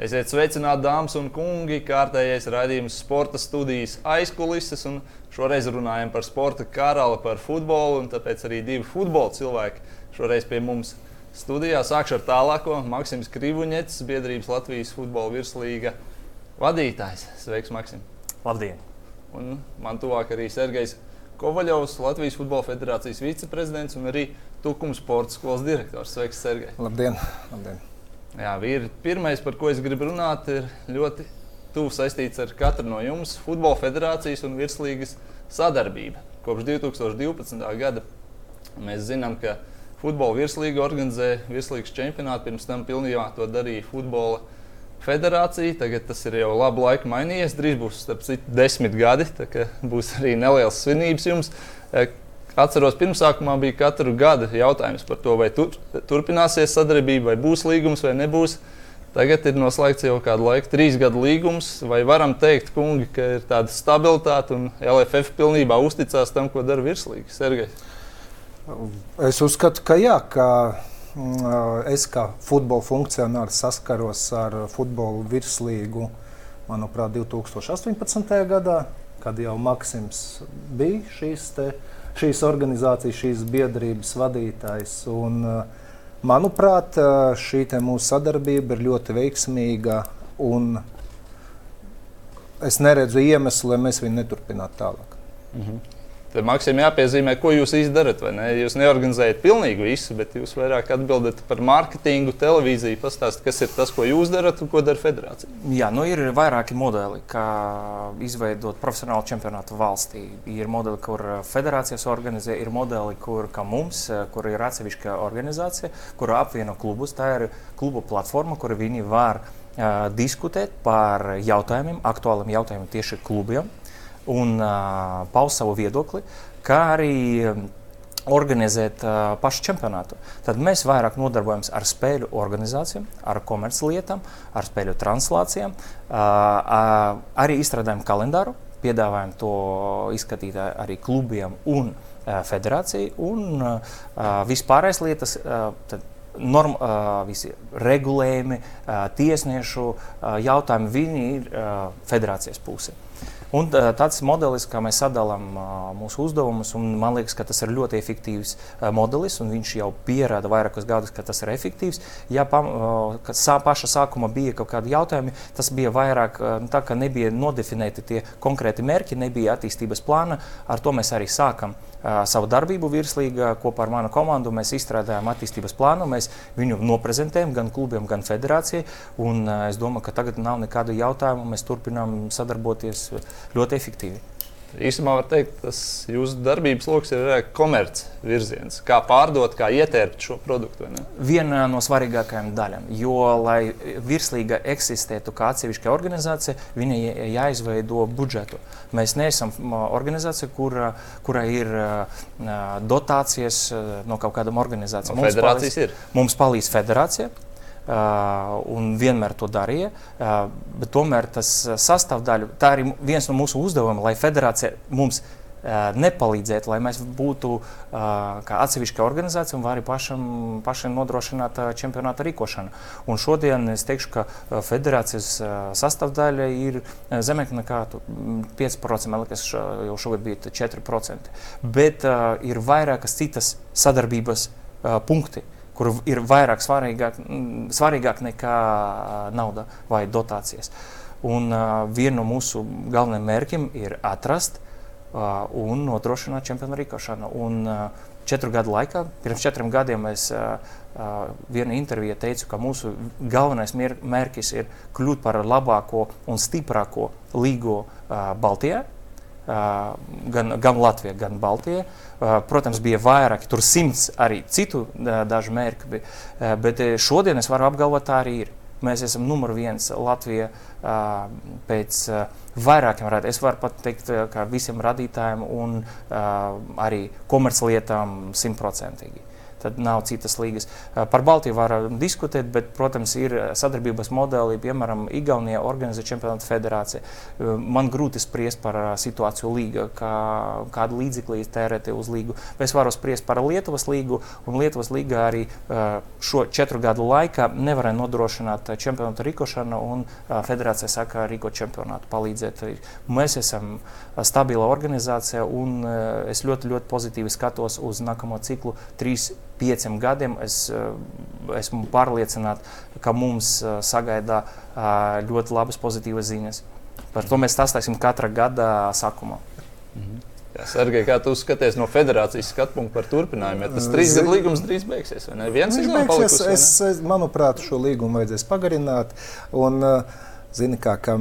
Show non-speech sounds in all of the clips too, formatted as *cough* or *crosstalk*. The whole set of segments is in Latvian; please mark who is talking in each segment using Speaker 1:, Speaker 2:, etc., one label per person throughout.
Speaker 1: Esiet sveicināti, dāmas un kungi. Kārtējais raidījums sporta studijas aizkulises. Šoreiz runājam par sporta karali, par futbolu. Tāpēc arī divi futbola cilvēki šoreiz pie mums studijā. Sākšu ar tālāko. Maksims Krivuņets, biedrības Latvijas futbola virslīga vadītājs. Sveiks, Maksim!
Speaker 2: Labdien!
Speaker 1: Un man tuvāk arī Sergejs Kovaļovs, Latvijas Futbola Federācijas viceprezidents un arī Tukums sporta skolas direktors. Sveiks, Sergej!
Speaker 3: Labdien! Labdien.
Speaker 1: Jā, vīri, pirmais, par ko es gribu runāt, ir ļoti tuvu saistīts ar katru no jums - Futbola federācijas un virslīgas sadarbība. Kopš 2012. gada mēs zinām, ka Futbola virslīga organizē virslīgas čempionātu. Pirms tam pilnībā to darīja Futbola federācija. Tagad tas ir jau labu laiku mainījies. Drīz būs starp citu desmit gadi. Būs arī nelielas svinības jums. Atceros, pirmsākumā bija katru gadu jautājums par to, vai tur, turpināsies sadarbība, vai būs līgums vai nebūs. Tagad ir noslēgts jau kādu laiku, trīs gadu līgums. Vai varam teikt, kungi, ka ir tāda stabilitāte un LFF pilnībā uzticās tam, ko dara virslīga? Sergejs.
Speaker 3: Es uzskatu, ka jā, ka mm, es kā futbola funkcionārs saskaros ar futbola virslīgu, manuprāt, 2018. gadā, kad jau Maksims bija šīs te šīs organizācijas, šīs biedrības vadītājs. Un, eh, manuprāt, eh, šī mūsu sadarbība ir ļoti veiksmīga. Es neredzu iemeslu, lai mēs viņu neturpinātu tālāk. Mm -hmm.
Speaker 1: Tad maksimum jāpiezīmē, ko jūs izdarat. Ne? Jūs neorganizējat pilnīgi visu, bet jūs vairāk atbildat par mārketingu, televīziju, pastāstāt, kas ir tas, ko jūs darat un ko dara federācija.
Speaker 2: Jā, nu ir vairāki modeli, kā izveidot profesionālu čempionātu valstī. Ir modeli, kur federācijas organizē, ir modeli, kur mums, kur ir atsevišķa organizācija, kur apvieno klubus. Tā ir klubu platforma, kur viņi var uh, diskutēt par jautājumiem, aktuāliem jautājumiem tieši klubiem un uh, paust savu viedokli, kā arī organizēt uh, pašu čempionātu. Tad mēs vairāk nodarbojamies ar spēļu organizācijām, ar komerclietām, ar spēļu translācijām, uh, uh, arī izstrādājam kalendāru, piedāvājam to izskatīt arī klubiem un uh, federācijai, un uh, vispārējais lietas. Uh, tad, Norm, uh, visi regulējumi, uh, tiesnešu uh, jautājumi, viņi ir uh, federācijas pusē. Un tāds modelis, kā mēs sadalām mūsu uzdevumus, un man liekas, ka tas ir ļoti efektīvs modelis, un viņš jau pierāda vairākus gadus, ka tas ir efektīvs. Ja pa, sā, paša sākuma bija kaut kādi jautājumi, tas bija vairāk nu, tā, ka nebija nodefinēti tie konkrēti mērķi, nebija attīstības plāna. Ar to mēs arī sākam savu darbību virslīgā kopā ar manu komandu. Mēs izstrādājam attīstības plānu, mēs viņu noprezentējam gan klubiem, gan federācijai. Un, es domāju, ka tagad nav nekādu jautājumu. Mēs turpinām sadarboties ļoti efektīvi.
Speaker 1: Īsumā var teikt, tas jūsu darbības lokus ir komerciāls virziens. Kā pārdot, kā ietērpt šo produktu?
Speaker 2: Viena no svarīgākajām daļām. Jo, lai virslīga eksistētu kā atsevišķa organizācija, viņai jāizveido budžetu. Mēs neesam organizācija, kura, kura ir dotācijas no kaut kādām organizācijām.
Speaker 1: No mums palīdz, ir.
Speaker 2: Mums palīdz federācija. Uh, un vienmēr to darīja. Uh, tomēr tas sastāvdaļa, tā ir viens no mūsu uzdevumiem, lai federācija mums uh, nepalīdzētu, lai mēs būtu kā atsevišķa organizācija un arī pašam, pašam nodrošināt čempionāta rīkošanu. Un šodien es teikšu, ka federācijas sastāvdaļa ir zemāk nekā 5%, man liekas, jau šogad bija 4%. Bet ir vairākas citas sadarbības punkti kur ir vairāk svarīgāk, svarīgāk nekā nauda vai dotācijas. Un uh, viena no mūsu galvenajiem mērķiem ir atrast uh, un nodrošināt čempionu rīkošanu. Un, uh, četru gadu laikā, pirms četriem gadiem, es uh, uh, vienā intervijā teicu, ka mūsu galvenais mērķis ir kļūt par labāko un stiprāko līgu uh, Baltijā gan, gan Latvijā, gan Baltijā. Protams, bija vairāki, tur simts arī citu dažu mērķu, bija, bet šodien es varu apgalvot, tā arī ir. Mēs esam numur viens Latvijā pēc vairākiem radījumiem. Es varu pat teikt, ka visiem radītājiem un arī komerclietām simtprocentīgi. Tad nav citas līgas. Par Baltiju var diskutēt, bet, protams, ir sadarbības modeli, piemēram, Igaunija organizē čempionātu federācija. Man grūti spriest par situāciju līga, kā, kādu līdzekli tērēt uz līgu. Es varu spriest par Lietuvas līgu, un Lietuvas līga arī šo četru gadu laikā nevarēja nodrošināt čempionātu rīkošanu, un federācija saka, rīko čempionātu palīdzēt. Mēs esam stabila organizācija, un es ļoti, ļoti pozitīvi skatos uz nākamo ciklu. Trīs, pieciem gadiem es esmu pārliecināts, ka mums sagaida ļoti labas pozitīvas ziņas. Par to mēs stāstīsim katra gada sākumā.
Speaker 1: Mhm. Sergei, kā tu skaties no federācijas skatu punkta par turpinājumu? Ja tas trīs gadu līgums drīz beigsies, vai ne? Viens
Speaker 3: Viņš beigsies, es, es, manuprāt, šo līgumu vajadzēs pagarināt. Un, zini, kā, ka,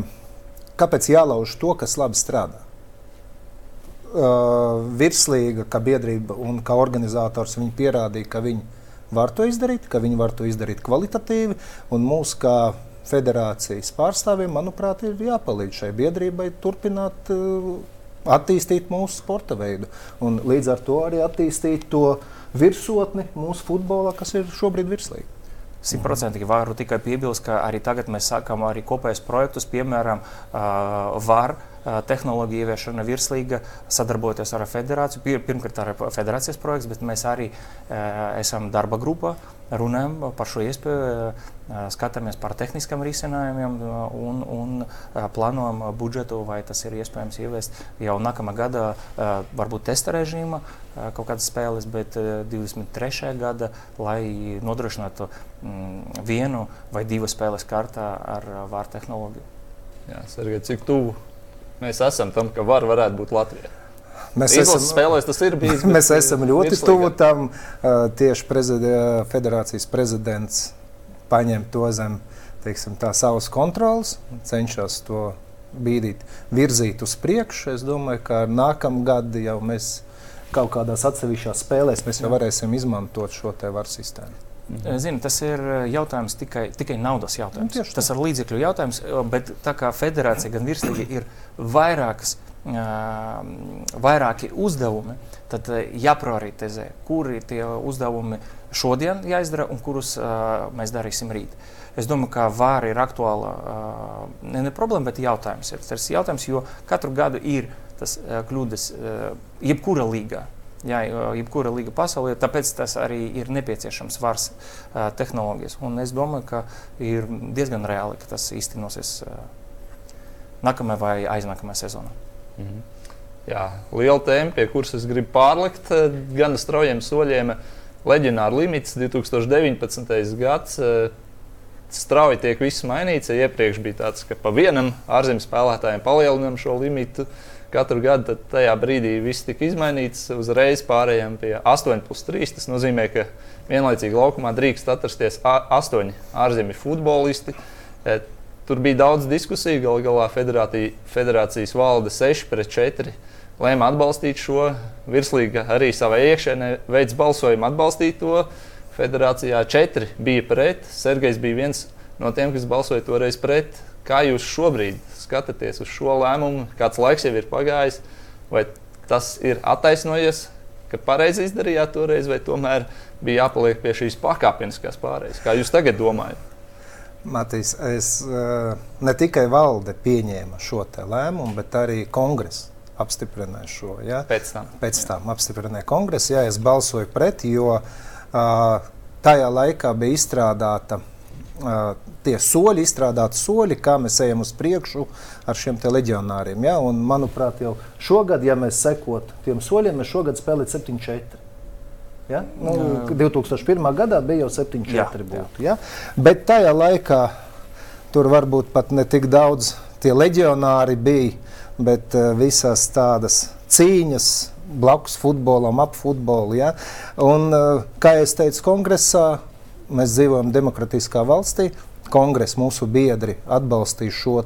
Speaker 3: kāpēc jālauž to, kas labi strādā? Uh, virslīga, kā biedrība un kā organizators, viņi pierādīja, ka viņi var to izdarīt, ka viņi var to izdarīt kvalitatīvi. Mūsu kā federācijas pārstāvjiem, manuprāt, ir jāpalīdz šai biedrībai turpināt uh, attīstīt mūsu sporta veidu un līdz ar to arī attīstīt to virsotni mūsu futbolā, kas ir šobrīd virslīga.
Speaker 2: Simtprocentīgi varu tikai piebilst, ka arī tagad mēs sākam arī kopējus projektus, piemēram, VAR tehnoloģija ieviešana virslīga, sadarbojoties ar federāciju. Pirmkārt, ar federācijas projekts, bet mēs arī esam darba grupā, runājam par šo iespēju, skatāmies par tehniskiem risinājumiem un, un plānojam budžetu, vai tas ir iespējams ieviest jau nākamā gada, varbūt testa režīma kaut kādas spēles, bet 23. gada, lai nodrošinātu mm, vienu vai divas spēles kārtā ar vārdu tehnoloģiju.
Speaker 1: Jā, Sergei, cik tuvu mēs esam tam, ka var varētu būt Latvija.
Speaker 3: Mēs esam,
Speaker 1: spēlēs, tas ir bijis. *laughs*
Speaker 3: Mēs esam ļoti tuvu tam. Tieši prezide, federācijas prezidents paņem to zem teiksim, tā, savas kontrolas, cenšas to bīdīt, virzīt uz priekšu. Es domāju, ka nākamā gada jau mēs kaut kādās atsevišķās spēlēs varēsim izmantot šo te varu sistēmu.
Speaker 2: Zini, tas ir jautājums tikai, tikai naudas jautājums. Nu, tas ir līdzekļu jautājums, bet tā kā federācija gan virslīgi ir vairākas, vairāki uzdevumi, tad jāprioritizē, kuri tie uzdevumi šodien jāizdara un kurus mēs darīsim rīt. Es domāju, ka vāra ir aktuāla ne, ne problēma, bet jautājums. Ir. Tas ir jautājums, jo katru gadu ir tas kļūdas jebkura līgā. Jā, jebkura līga pasaulē, tāpēc tas arī ir nepieciešams vars uh, tehnoloģijas. Un es domāju, ka ir diezgan reāli, ka tas īstenosies uh, nākamajā vai aiznākamajā sezonā. -hmm.
Speaker 1: Jā, liela tēma, pie kuras es gribu pārlikt gan straujiem soļiem. Leģionāra limits 2019. gads. Strauji tiek viss mainīts. Iepriekš bija tāds, ka pa vienam ārzemju spēlētājiem palielinām šo limitu. Katru gadu, tad tajā brīdī viss tika izmainīts. Uzreiz pārējām pie 8 plus 3. Tas nozīmē, ka vienlaicīgi laukumā drīkst atrasties astoņi ārzemju futbolisti. Tur bija daudz diskusiju. Galu galā federācijas valde 6 pret 4 lēma atbalstīt šo virslīgu. Arī savā iekšēnē veids balsojumu atbalstīt to. Federācijā 4 bija pret. Sergejs bija viens no tiem, kas balsoja toreiz pret. Kā jūs šobrīd skatāties uz šo lēmumu, kāds laiks jau ir pagājis, vai tas ir attaisnojies, ka pareizi izdarījāt toreiz, vai tomēr bija jāpaliek pie šīs pakāpeniskās pārējas? Kā jūs tagad domājat?
Speaker 3: Matīs, es, eh, ne tikai valde pieņēma šo lēmumu, bet arī kongress apstiprināja šo. Ja?
Speaker 1: Pēc tam,
Speaker 3: Pēc tam apstiprināja kongress. Jā, es balsoju pret, jo uh, tajā laikā bija izstrādāta tie soļi, izstrādāti soļi, kā mēs ejam uz priekšu ar šiem leģionāriem. Ja? Un, manuprāt, jau šogad, ja mēs sekotu tiem soļiem, mēs šogad spēlējam 7-4. Ja? Nu, 2001. gadā bija jau 7-4 būtu. Ja? Bet tajā laikā tur varbūt pat ne tik daudz tie leģionāri bija, bet uh, visas tādas cīņas blakus futbolam, ap futbolu. Ja? Un, uh, kā jau teicu, kongresā mēs dzīvojam demokratiskā valstī. Kongress mūsu biedri atbalstīja šo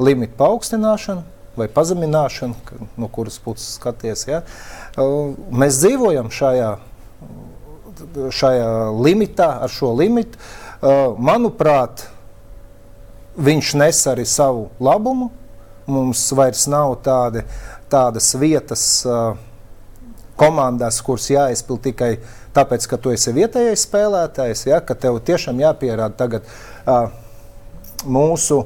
Speaker 3: limitu paaugstināšanu vai pazemināšanu, no kuras puses skaties. Ja? Mēs dzīvojam šajā, šajā limitā, ar šo limitu. Manuprāt, viņš nes arī savu labumu. Mums vairs nav tādi, tādas vietas komandās, kuras jāizpild tikai tāpēc, ka tu esi vietējais spēlētājs, ja, ka tev tiešām jāpierāda tagad uh, mūsu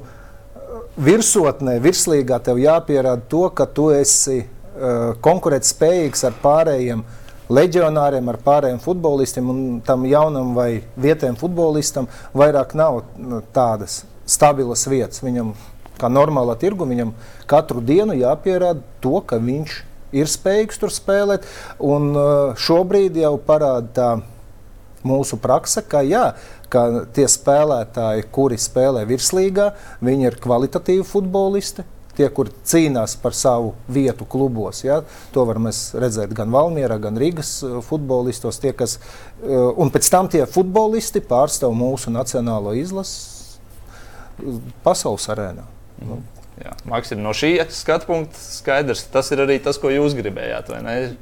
Speaker 3: virsotnē, virslīgā, tev jāpierāda to, ka tu esi uh, konkurētspējīgs ar pārējiem leģionāriem, ar pārējiem futbolistiem, un tam jaunam vai vietējam futbolistam vairāk nav nu, tādas stabilas vietas. Viņam, kā normālā tirgu, viņam katru dienu jāpierāda to, ka viņš ir spējīgs tur spēlēt. Un uh, šobrīd jau parāda tā mūsu praksa, ka, jā, ka tie spēlētāji, kuri spēlē virslīgā, viņi ir kvalitatīvi futbolisti tie, kur cīnās par savu vietu klubos. Ja? To var redzēt gan Valmjerā, gan Rīgas uh, futbolistos. Tie, kas, uh, un pēc tam tie futbolisti pārstāv mūsu nacionālo izlasi uh, pasaules arēnā. Mm. Nu.
Speaker 1: Maksim, no šī skatu punkta skaidrs, tas ir arī tas, ko jūs gribējāt.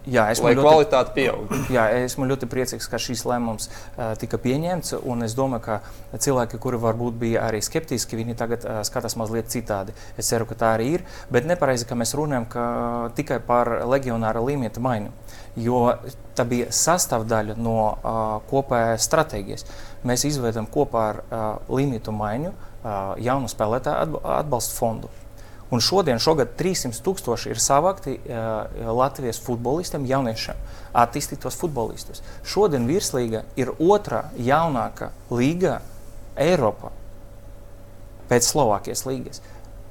Speaker 1: Jā, esmu Lai ļoti, kvalitāte pieaug.
Speaker 2: Jā, esmu ļoti priecīgs, ka šīs lēmums uh, tika pieņemts. Es domāju, ka cilvēki, kuri varbūt bija arī skeptiski, viņi tagad uh, skatās mazliet citādi. Es ceru, ka tā arī ir. Bet nepareizi, ka mēs runājam ka, tikai par legionāra līmeņa maiņu. Jo tā bija sastāvdaļa no uh, kopējās stratēģijas. Mēs izveidojam kopā ar uh, līmeņa maiņu uh, jaunu spēlētāju atbalstu fondu. Un šodien, šogad 300 tūkstoši ir savākti uh, Latvijas futbolistiem, jauniešiem, attīstītos futbolistus. Šodien virslīga ir otrā jaunākā līga Eiropā pēc Slovākijas līgas.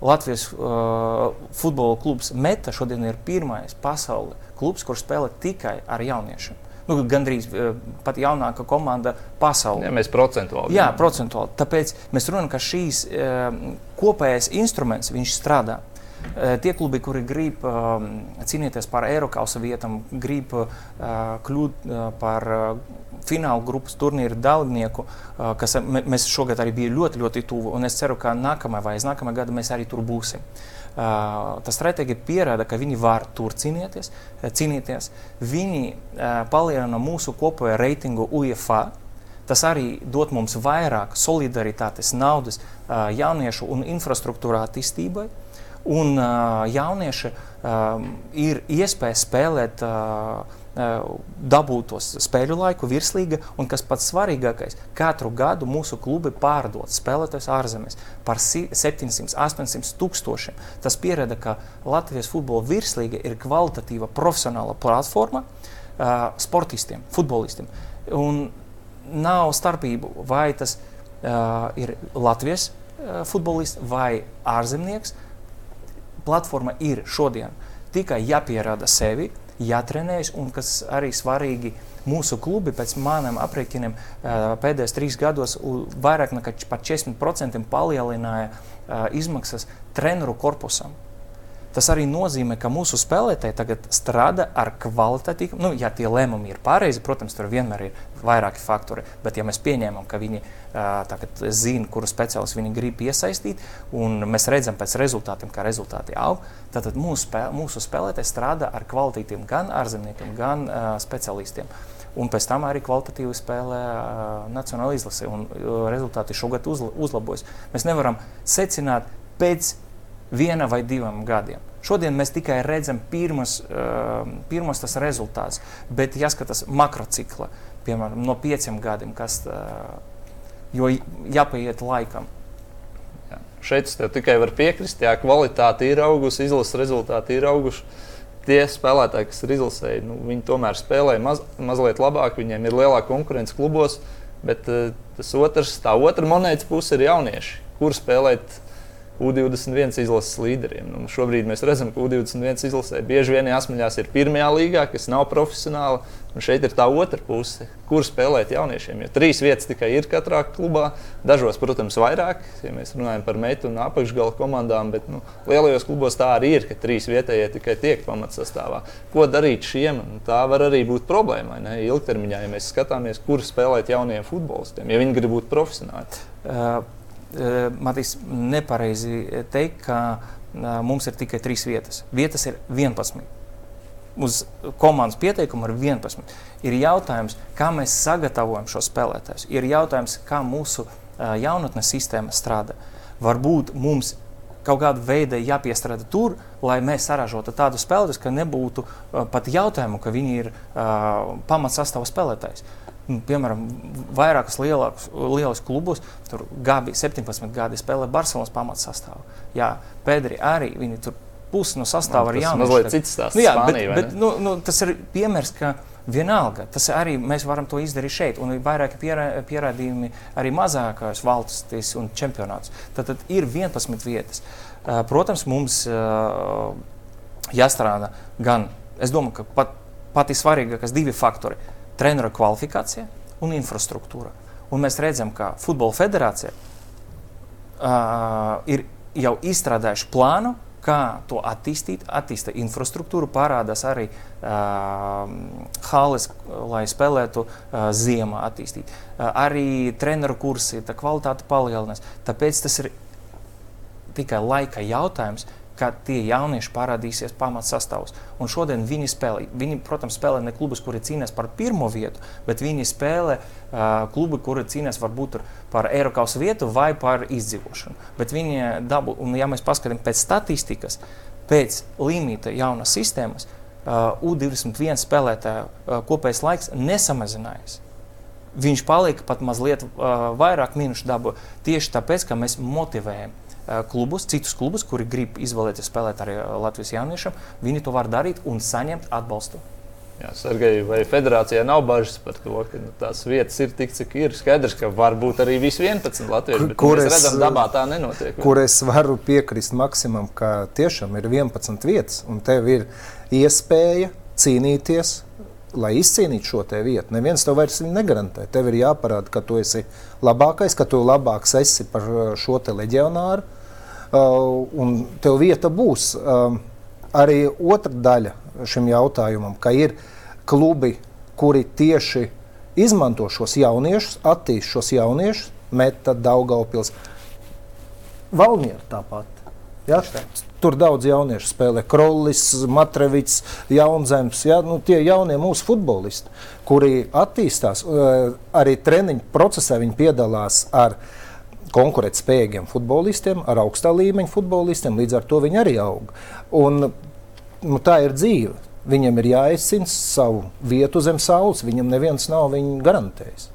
Speaker 2: Latvijas uh, futbola klubs Meta šodien ir pirmais pasaules klubs, kurš spēlē tikai ar jauniešiem nu, gandrīz uh, pat jaunāka komanda pasaulē.
Speaker 1: Ja mēs procentuāli.
Speaker 2: Jā, procentuāli. Tāpēc mēs runājam, ka šīs uh, kopējais instruments strādā. Uh, tie klubi, kuri grib uh, cīnīties par Eiropas vietām, grib uh, kļūt uh, par uh, fināla grupas turnīra dalībnieku, uh, kas mēs šogad arī bija ļoti, ļoti tuvu. Es ceru, ka nākamā vai aiznākamā gada mēs arī tur būsim. Uh, tā stratēģija pierāda, ka viņi var tur cīnīties. cīnīties. Viņi palielina mūsu kopējo reitingu UEFA. Tas arī dod mums vairāk solidaritātes, naudas jauniešu un infrastruktūrā attīstībai. Un jaunieši ir iespēja spēlēt uh, dabūt tos spēļu laiku, virslīga, un kas pats svarīgākais, katru gadu mūsu klubi pārdod spēlētājus ārzemēs par 700, 800 tūkstošiem. Tas pierāda, ka Latvijas futbola virslīga ir kvalitatīva profesionāla platforma uh, sportistiem, futbolistiem. Un nav starpību, vai tas uh, ir Latvijas uh, futbolists vai ārzemnieks. Platforma ir šodien tikai jāpierāda sevi, jātrenējas, un kas arī svarīgi, mūsu klubi pēc maniem aprēķiniem pēdējos trīs gados vairāk nekā par 40% palielināja izmaksas treneru korpusam. Tas arī nozīmē, ka mūsu spēlētāji tagad strādā ar kvalitatīvu, nu, ja tie lēmumi ir pareizi, protams, tur vienmēr ir vairāki faktori. Bet, ja mēs pieņemam, ka viņi tagad zina, kuru speciālistu viņi grib iesaistīt, un mēs redzam pēc rezultātiem, kā rezultāti aug, tad mūsu, spēl, mūsu spēlētāji strādā ar kvalitīviem gan ārzemniekiem, gan uh, specialistiem. Un pēc tam arī kvalitatīvi spēlē uh, Nacionāla izlase, un uh, rezultāti šogad uzla, uzlabojas. Mēs nevaram secināt pēc viena vai diviem gadiem. Šodien mēs tikai redzam pirmas, uh, pirmas tas rezultāts, bet jāskatās makrocikla, piemēram, no pieciem gadiem, kas, uh, jo jāpaiet laikam.
Speaker 1: Jā. Šeit es tikai varu piekrist, ja kvalitāte ir augusi, izlases rezultāti ir auguši. Tie spēlētāji, kas ir izlasēji, nu, viņi tomēr spēlē maz, mazliet labāk, viņiem ir lielāka konkurence klubos, bet uh, tas otrs, tā otra monētas puse ir jaunieši, kur spēlēt U21 izlases līderiem. Nu, šobrīd mēs redzam, ka U21 izlasē bieži vien jāsmaļās ir pirmajā līgā, kas nav profesionāla. Un šeit ir tā otra puse, kur spēlēt jauniešiem. Jo trīs vietas tikai ir katrā klubā. Dažos, protams, vairāk, ja mēs runājam par meitu un apakšgala komandām, bet nu, lielajos klubos tā arī ir, ka trīs vietējie tikai tiek pamatsastāvā. Ko darīt šiem? Nu, tā var arī būt problēma. Ilgtermiņā, ja mēs skatāmies, kur spēlēt jauniem futbolistiem, ja viņi grib būt profesionāli. Uh.
Speaker 2: Eh, Matīs, nepareizi teikt, ka eh, mums ir tikai trīs vietas. Vietas ir 11. Uz komandas pieteikumu ir 11. Ir jautājums, kā mēs sagatavojam šo spēlētājus. Ir jautājums, kā mūsu eh, jaunatnes sistēma strādā. Varbūt mums kaut kāda veida jāpiestrādā tur, lai mēs saražotu tādu spēli, ka nebūtu uh, pat jautājumu, ka viņi ir uh, pamatsastāvā spēlētājs. Nu, piemēram, vairākus lielākus, lielus klubus, tur Gabi 17 gadi spēlē Barcelonas pamatsastāvā. Jā, Pēderi arī viņi tur pusi no sastāvā
Speaker 1: ir
Speaker 2: jauni.
Speaker 1: Tas mazliet cits stāsts.
Speaker 2: Nu, jā,
Speaker 1: Spānija,
Speaker 2: bet, bet, nu, nu, tas ir piemērs, ka vienalga, tas arī mēs varam to izdarīt šeit, un ir vairāki pierā, pierādījumi arī mazākās valstis un čempionātus. Tad, tad ir 11 vietas. Protams, mums jāstrādā gan, es domāju, ka pat, pati svarīgākais divi faktori treneru kvalifikācija un infrastruktūra. Un mēs redzam, ka Futbola federācija uh, ir jau izstrādājuši plānu, kā to attīstīt, attīstīt infrastruktūru, parādās arī uh, halas, lai spēlētu uh, ziemā, attīstīt. Uh, arī treneru kursi, tā kvalitāte palielinās. Tāpēc tas ir tikai laika jautājums, kad tie jaunieši parādīsies pamatsastāvs. Un šodien viņi spēlē. Viņi, protams, spēlē ne klubus, kuri cīnās par pirmo vietu, bet viņi spēlē uh, klubi, kuri cīnās varbūt par Eiropas vietu vai par izdzīvošanu. Bet viņi dabū, un ja mēs paskatāmies pēc statistikas, pēc limita jaunas sistēmas, uh, U21 spēlētāju uh, kopējais laiks nesamazinājās. Viņš palika pat mazliet uh, vairāk minūšu dabu tieši tāpēc, ka mēs motivējam klubus, citus klubus, kuri grib izvēlēties spēlēt arī Latvijas jauniešiem, viņi to var darīt un saņemt atbalstu.
Speaker 1: Jā, Sergei, vai federācijā nav bažas par to, ka nu, tās vietas ir tik, cik ir? Skaidrs, ka var būt arī visi 11 latvieši, bet kur mēs es, redzam, dabā tā nenotiek.
Speaker 3: Kur es varu piekrist Maksimam, ka tiešām ir 11 vietas un tev ir iespēja cīnīties, lai izcīnītu šo vietu. Neviens tev vairs negarantē. Tev ir jāparāda, ka tu esi labākais, ka tu labāks esi par šo leģionāru, uh, un tev vieta būs. Uh, arī otra daļa šim jautājumam, ka ir klubi, kuri tieši izmanto šos jauniešus, attīst šos jauniešus, meta Daugaupils. Valmiera tāpat. Ja? Tur daudz jauniešu spēlē. Krolis, Matrevits, Jaunzems. Ja? Nu, tie jaunie mūsu futbolisti, kuri attīstās, eh, arī treniņu procesā viņi piedalās ar konkurētspējīgiem futbolistiem, ar augstā līmeņa futbolistiem. Līdz ar to viņi arī aug. Un, nu, tā ir dzīve. Viņam ir jāizcīna savu vietu zem saules. Viņam neviens nav viņu garantējis.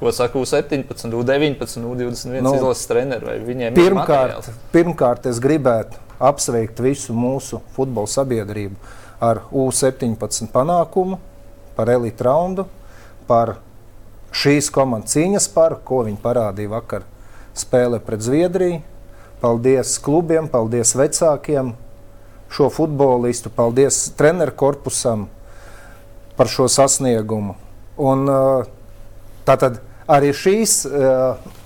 Speaker 1: Ko saka U17, U19, U21 nu, izlases treneri?
Speaker 3: Pirmkārt, pirmkārt, es gribētu apsveikt visu mūsu futbola sabiedrību ar U17 panākumu, par elitu raundu, par šīs komandas cīņas paru, ko viņi parādīja vakar spēlē pret Zviedriju. Paldies klubiem, paldies vecākiem, šo futbolistu, paldies treneru korpusam par šo sasniegumu. Un, tātad arī šīs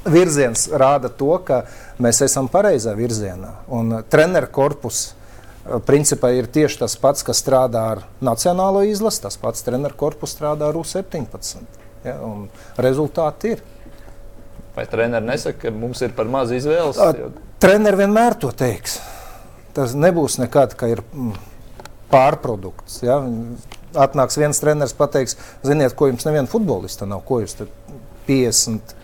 Speaker 3: virziens rāda to, ka mēs esam pareizā virzienā. Un treneru korpus principā ir tieši tas pats, kas strādā ar nacionālo izlasi, tas pats treneru korpus strādā ar U17. Ja, rezultāti ir.
Speaker 1: Vai treneris nesaka, ka mums ir par maz izvēles?
Speaker 3: Treneris vienmēr to teiks tas nebūs nekad, ka ir mm, pārprodukts. Ja? Atnāks viens treneris, pateiks, ziniet, ko jums neviena futbolista nav, ko jūs 50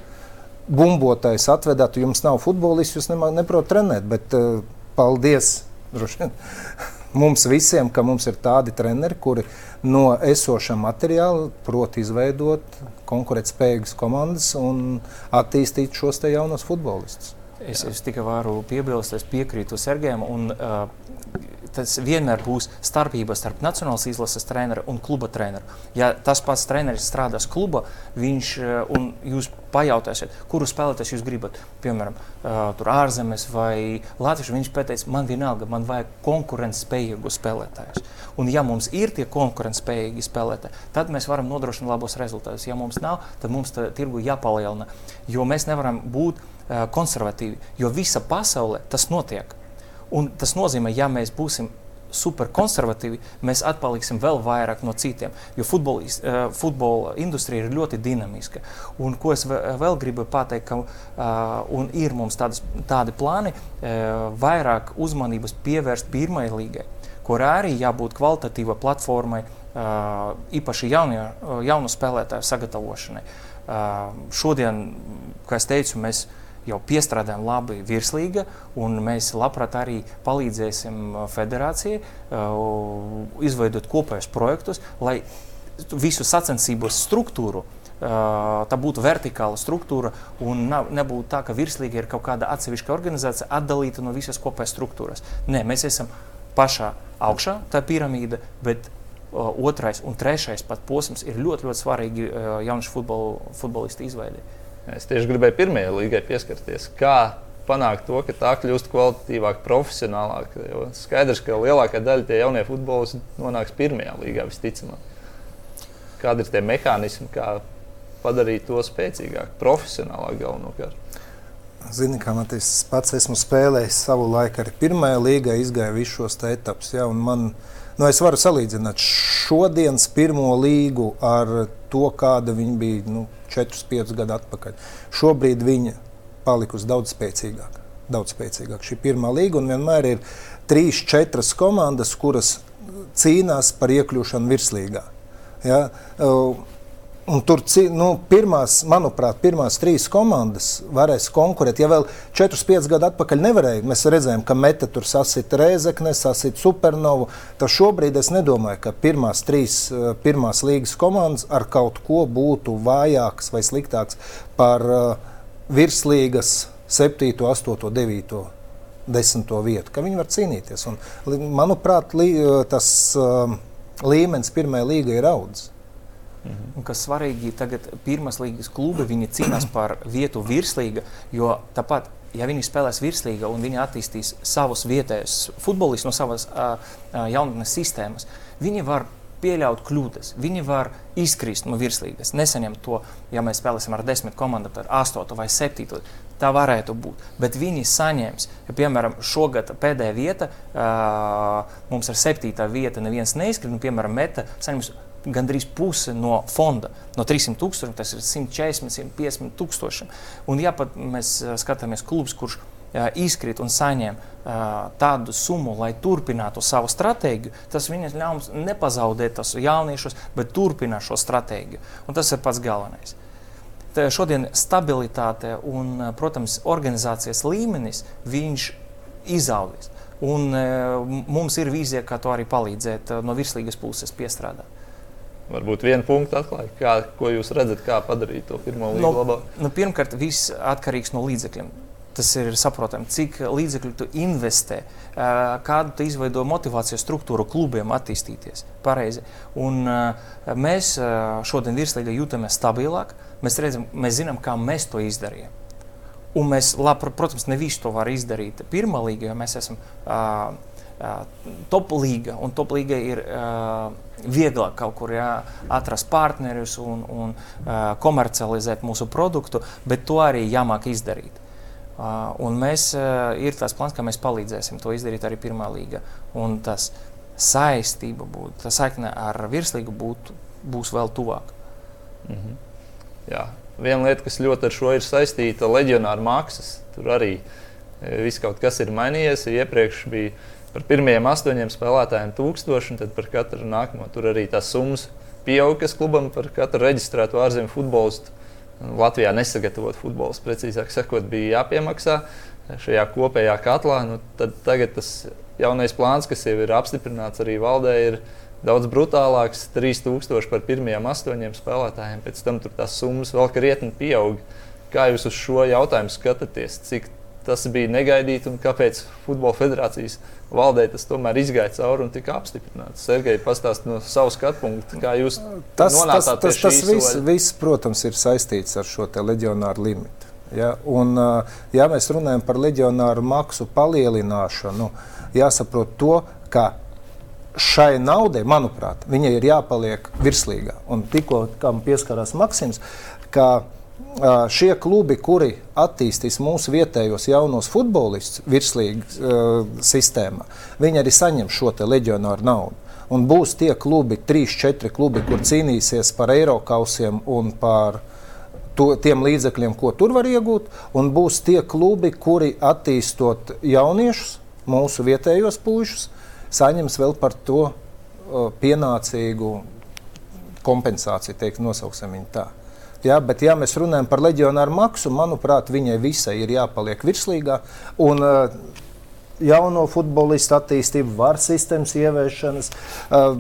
Speaker 3: bumbotais atvedāt, jums nav futbolists, jūs neprotat trenēt, bet uh, paldies vien *laughs* mums visiem, ka mums ir tādi treneri, kuri no esošā materiāla prot izveidot konkurētspējīgas komandas un attīstīt šos jaunos futbolistus.
Speaker 2: Es, es tikai varu piebilst, es piekrītu Sergejam. Un, uh, Tas vienmēr būs starpība starp nacionālās izlases treneru un kluba treneru. Ja tas pats treneris strādās kluba, viņš un jūs pajautāsiet, kuru spēlētājs jūs gribat, piemēram, uh, ārzemes vai latviešu, viņš pateiks, man vienalga, man vajag konkurētspējīgu spēlētāju. Un, ja mums ir tie konkurētspējīgi spēlētāji, tad mēs varam nodrošināt labus rezultātus. Ja mums nav, tad mums tirgu jāpalielina, jo mēs nevaram būt Eh, konservatīvi, jo visa pasaulē tas notiek. Un tas nozīmē, ja mēs būsim superkonservatīvi, mēs atpaliksim vēl vairāk no citiem. Jo futbola, uh, futbola industrija ir ļoti dinamiska. Un ko es vēl gribu pateikt, ka uh, ir mums tādas, tādi plāni, uh, vairāk uzmanības pievērst pirmajai līgai, kur arī jābūt kvalitatīva platformai, īpaši jaunie, jaunu spēlētāju sagatavošanai. Šodien, kā es teicu, mēs jau piestrādājam labi virslīga, un mēs labprāt arī palīdzēsim federācijai uh, izveidot kopējus projektus, lai visu sacensību struktūru tā būtu vertikāla struktūra un nav, nebūtu tā, ka virslīga ir kaut kāda atsevišķa organizācija atdalīta no visas kopējas struktūras. Nē, mēs esam pašā augšā, tā piramīda, bet uh, otrais un trešais pat posms ir ļoti, ļoti svarīgi uh, jauniešu futbol, futbolistu izveidē.
Speaker 1: Es tieši gribēju pirmajai līgai pieskarties. Kā panākt to, ka tā kļūst kvalitatīvāka, profesionālāka? Jo skaidrs, ka lielākā daļa tie jaunie futbolisti nonāks pirmajā līgā visticamāk. Kādi ir tie mehānismi, kā padarīt to spēcīgāku, profesionālāku galvenokārt?
Speaker 3: Zini, kā man tas pats esmu spēlējis savu laiku, arī pirmajā līgā izgāju visus šos etapus. Ja, man, nu, es varu salīdzināt šodienas pirmo līgu ar to, kāda viņa bija nu, 4-5 gadu atpakaļ. Šobrīd viņa palikusi daudz spēcīgāka. Daudz spēcīgāk. Šī pirmā līga un vienmēr ir trīs, četras komandas, kuras cīnās par iekļūšanu virslīgā. Ja? Uh, Un tur, nu, pirmās, manuprāt, pirmās trīs komandas varēs konkurēt. Ja vēl 4-5 gadu atpakaļ nevarēja, mēs redzējām, ka Meta tur sasita Rēzekne, sasita Supernovu. Tad šobrīd es nedomāju, ka pirmās trīs eh, pirmās līgas komandas ar kaut ko būtu vājākas vai sliktākas par uh, virslīgas 7, 8, 9, 10 vietu, ka viņi var cīnīties. Un, manuprāt, lī, eh, tas līmenis pirmajā līga ir audzis.
Speaker 2: Un, kas svarīgi, tagad pirmās līgas klubi cīnās par vietu virslīga, jo tāpat, ja viņi spēlēs virslīga un viņi attīstīs savus vietējos futbolistus no savas uh, jaunatnes sistēmas, viņi var pieļaut kļūdas. Viņi var izkrist no virslīgas. Nesaņemt to, ja mēs spēlēsim ar desmit komandu, tad astoto vai septīto. Tā varētu būt. Bet viņi saņems, ja, piemēram, šogad pēdējā vieta, uh, mums ir septītā vieta, neviens neizkrīt, un, piemēram, meta saņems gandrīz puse no fonda. No 300 tūkstošiem tas ir 140, 150 tūkstoši. Un, ja pat mēs skatāmies klubs, kurš izkrīt un saņem uh, tādu summu, lai turpinātu savu stratēģiju, tas viņam ļauj mums nepazaudēt tos jauniešus, bet turpināt šo stratēģiju. Un tas ir pats galvenais. Tā šodien stabilitāte un, protams, organizācijas līmenis viņš izaugs. Un, uh, mums ir vīzija, kā to arī palīdzēt uh, no virslīgas puses piestrādāt.
Speaker 1: Varbūt vienu punktu atklājot, kā, ko jūs redzat, kā padarīt to pirmo līniju
Speaker 2: no,
Speaker 1: labāk.
Speaker 2: Nu, pirmkārt, viss atkarīgs no līdzekļiem. Tas ir saprotami, cik līdzekļu tu investē, kādu tu izveido motivācijas struktūru klubiem attīstīties. Pareizi. Un, mēs šodien virslīgā jūtamies stabilāk. Mēs, redzam, mēs zinām, kā mēs to izdarījām. Un mēs, labi, protams, ne visu to var izdarīt pirmā līga, jo mēs esam uh, top līga. Un top līga ir uh, vieglāk kaut kur jā, atrast partnerus un, un uh, komercializēt mūsu produktu, bet to arī jāmāk izdarīt. Uh, un mēs, uh, ir tas plāns, ka mēs palīdzēsim to izdarīt arī pirmā līga. Un tas saistība būtu, tā saikne ar virslīgu būtu, būs vēl tuvāk. Mm -hmm.
Speaker 1: Jā. Viena lieta, kas ļoti ar šo ir saistīta, ir leģionāra maksas. Tur arī viss kaut kas ir mainījies. Iepriekš bija par pirmajiem astoņiem spēlētājiem tūkstoši, un tad par katru nākamo tur arī tās summas pieaug, kas klubam par katru reģistrēto ārzemju futbolistu. Latvijā nesagatavot futbolu, precīzāk sakot, bija jāpiemaksā šajā kopējā katlā. Nu, tad tagad tas jaunais plāns, kas jau ir apstiprināts arī valdē, ir daudz brutālāks - 3000 par pirmajiem astoņiem spēlētājiem. Pēc tam tās summas vēl krietni pieaug. Kā jūs uz šo jautājumu skatāties? Cik tas bija negaidīti un kāpēc Futbola federācijas valdē tas tomēr izgāja cauri un tika apstiprināts. Sergei, pastāstiet no savas skatu punkta, kā jūs
Speaker 3: tas, tas, tas, tas viss, viss, protams, ir saistīts ar šo leģionāru limitu. Ja? Un, ja mēs runājam par leģionāru maksu palielināšanu, jāsaprot to, ka šai naudai, manuprāt, viņai ir jāpaliek virslīgā. Un tikko pieskarās Maksims, ka šie klubi, kuri attīstīs mūsu vietējos jaunos futbolistus virslīgas uh, sistēmā, viņi arī saņem šo leģionāru naudu. Un būs tie klubi, trīs, četri klubi, kur cīnīsies par eirokausiem un par to, tiem līdzekļiem, ko tur var iegūt. Un būs tie klubi, kuri attīstot jauniešus, mūsu vietējos puišus, saņems vēl par to uh, pienācīgu kompensāciju, teikt, nosauksim viņu tā. Ja, bet, ja mēs runājam par leģionāru maksu, manuprāt, viņai visai ir jāpaliek virslīgā. Un, uh, jauno futbolistu attīstību, varu sistēmas ieviešanas. Uh,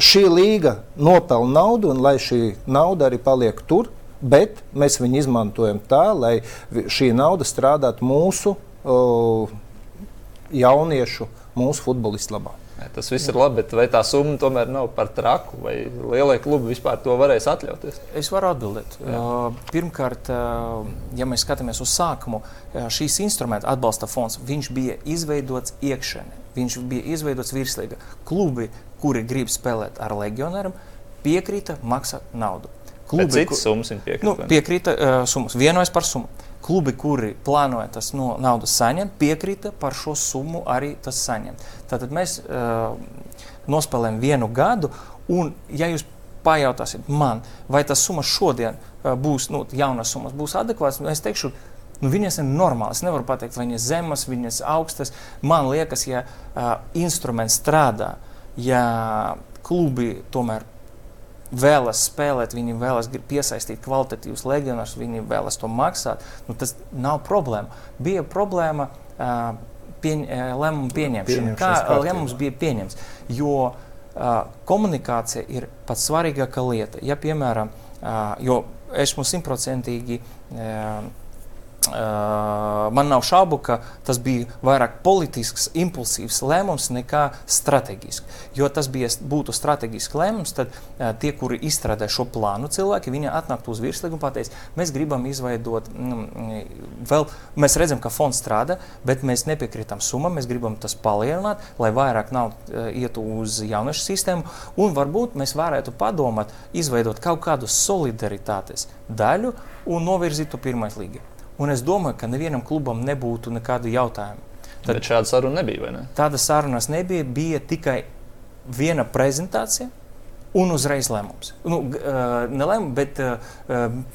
Speaker 3: šī līga nopelna naudu, un lai šī nauda arī paliek tur, bet mēs viņu izmantojam tā, lai šī nauda strādātu mūsu uh, jauniešu, mūsu futbolistu labā.
Speaker 1: Tas viss ir labi, bet vai tā summa tomēr nav par traku, vai lielie klubi vispār to varēs atļauties?
Speaker 2: Es varu atbildēt. Jā. Pirmkārt, ja mēs skatāmies uz sākumu, šīs instrumenta atbalsta fonds bija izveidots iekšēnē. Viņš bija izveidots virslīgā. Klubi, kuri grib spēlēt ar leģionāriem, piekrita maksāt naudu.
Speaker 1: Klubi, citas summas viņa piekrita.
Speaker 2: Nu, piekrita uh, summas, vienojas par summu. Klubi, kuri plānoja tas no naudas saņemt, piekrita par šo summu arī tas saņemt. Tātad mēs uh, nospēlējam vienu gadu, un ja jūs pajautāsiet man, vai tas summas šodien uh, būs, nu, jaunas summas būs adekvātas, es teikšu, nu, viņas ir normālas. Es nevaru pateikt, vai viņas zemas, viņas augstas. Man liekas, ja uh, instruments strādā, ja klubi tomēr vēlas spēlēt, viņi vēlas piesaistīt kvalitatīvus leģionārus, viņi vēlas to maksāt, nu, tas nav problēma. Bija problēma uh, pieņ, uh, lēmumu pieņemšana. Kā lēmums bija pieņemts? Jo uh, komunikācija ir pats svarīgākā lieta. Ja, piemēram, uh, jo esmu simtprocentīgi Uh, man nav šaubu, ka tas bija vairāk politisks, impulsīvs lēmums nekā strateģisks. Jo tas bija, būtu strateģisks lēmums, tad uh, tie, kuri izstrādā šo plānu, cilvēki, viņi atnāktu uz virslīgu un pateiks, mēs gribam izveidot, mm, vēl, mēs redzam, ka fonds strādā, bet mēs nepiekrītam summam, mēs gribam tas palielināt, lai vairāk naudu uh, ietu uz jauniešu sistēmu, un varbūt mēs varētu padomāt, izveidot kaut kādu solidaritātes daļu un novirzīt to pirmais līgai. Un es domāju, ka nevienam klubam nebūtu nekādu jautājumu.
Speaker 1: Tad, Bet šāda saruna nebija. Ne?
Speaker 2: Tāda sarunas nebija. Bija tikai viena prezentācija, un uzreiz lēmums. Nu, ne lēmums, bet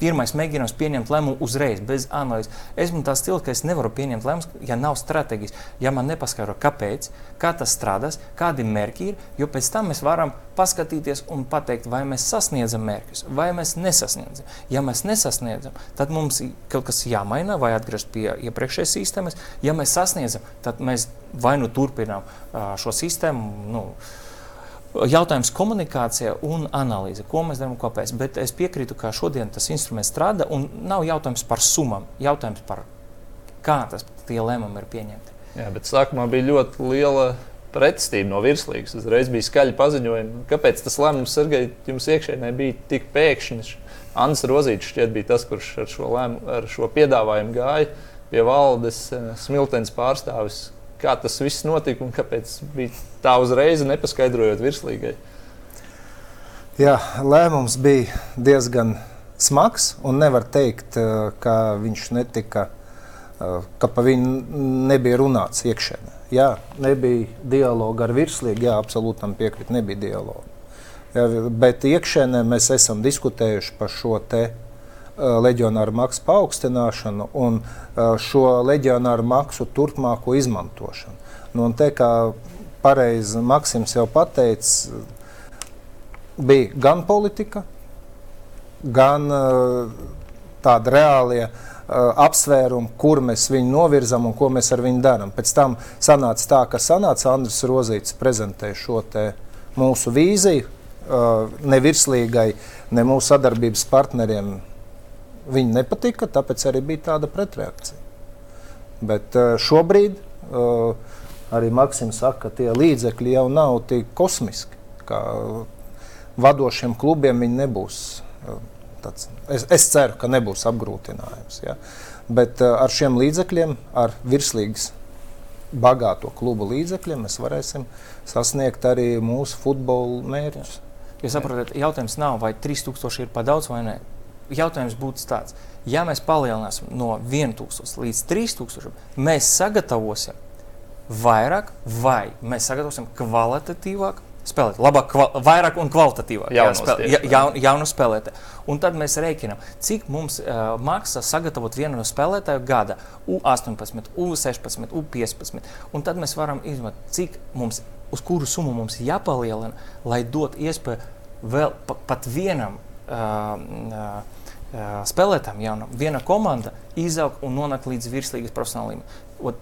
Speaker 2: pirmais mēģinājums pieņemt lēmumu uzreiz, bez analīzes. Esmu tā stila, ka es nevaru pieņemt lēmumus, ja nav stratēģijas, ja man nepaskaidro, kāpēc, kā tas strādās, kādi mērķi ir, jo pēc tam mēs varam paskatīties un pateikt, vai mēs sasniedzam mērķus, vai mēs nesasniedzam. Ja mēs nesasniedzam, tad mums kaut kas jāmaina vai atgriezt pie iepriekšējās sistēmas. Ja mēs sasniedzam, tad mēs vai nu turpinām šo sistēmu. Nu, jautājums komunikācija un analīze. Ko mēs darām, kāpēc. Bet es piekrītu, ka šodien tas instruments strādā un nav jautājums par summām, jautājums par kā tas tie lēmumi ir pieņemti.
Speaker 1: Jā, bet sākumā bija ļoti liela pretestība no virslīgas. Uzreiz bija skaļi paziņojumi, kāpēc tas lēmums Sergei, jums iekšēnē bija tik pēkšņs. Anna Rozīts šķiet bija tas, kurš ar šo, lēmu, ar šo piedāvājumu gāja pie valdes eh, smiltenes pārstāvis kā tas viss notika un kāpēc bija tā uzreiz nepaskaidrojot virslīgai.
Speaker 3: Jā, lēmums bija diezgan smags un nevar teikt, eh, ka viņš netika, eh, ka pa viņu nebija runāts iekšēnē. Jā, nebija dialoga ar virslīgu, jā, absolūti tam piekrīt, nebija dialoga. Jā, bet iekšēnē mēs esam diskutējuši par šo te Uh, leģionāru maksu paaugstināšanu un uh, šo leģionāru maksu turpmāko izmantošanu. Nu, te, kā pareizi Maksims jau pateica, bija gan politika, gan uh, tāda reālie apsvērumi, kur mēs viņu novirzam un ko mēs ar viņu darām. Pēc tam sanāca tā, ka sanāca Andris Rozīts prezentēja šo mūsu vīziju, ne virslīgai, ne mūsu sadarbības partneriem Viņi nepatika, tāpēc arī bija tāda pretreakcija. Bet uh, šobrīd uh, arī Maksims saka, ka tie līdzekļi jau nav tik kosmiski. Kā vadošiem klubiem viņi nebūs. Tāds, es, es ceru, ka nebūs apgrūtinājums. Ja? Bet ar šiem līdzekļiem, ar virslīgas bagāto klubu līdzekļiem, mēs varēsim sasniegt arī mūsu futbola mērķus.
Speaker 2: Jūs saprotat, jautājums nav, vai 3000 ir par daudz vai nē jautājums būtu tāds, ja mēs palielināsim no 1000 līdz 3000, mēs sagatavosim vairāk, vai mēs sagatavosim kvalitatīvāk spēlēt, labāk, kval, vairāk un kvalitatīvāk
Speaker 1: spēlēt, ja,
Speaker 2: ja, jaunu spēlētāju. Un tad mēs rēķinām, cik mums uh, maksā sagatavot vienu no spēlētāju gada? U18, U16, U15. Un tad mēs varam izmantot, cik mums, uz kuru summu mums jāpalielina, lai dot iespēju vēl pa, pat vienam uh, uh, spēlētājiem jaunam, viena komanda izaug un nonāk līdz virslīgas profesionāliem.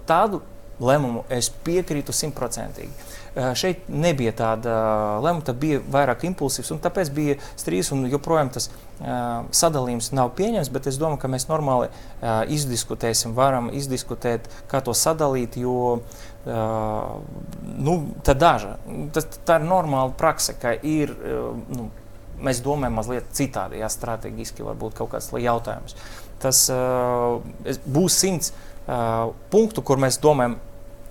Speaker 2: Tādu lēmumu es piekrītu simtprocentīgi. Šeit nebija tāda lēmuma, tad bija vairāk impulsīvs, un tāpēc bija strīds, un joprojām tas sadalījums nav pieņemts, bet es domāju, ka mēs normāli izdiskutēsim, varam izdiskutēt, kā to sadalīt, jo nu, tā daža. Tas, tā ir normāla praksa, ka ir, nu, mēs domājam mazliet citādi, ja strateģiski varbūt kaut kāds jautājums. Tas uh, būs simts uh, punktu, kur mēs domājam,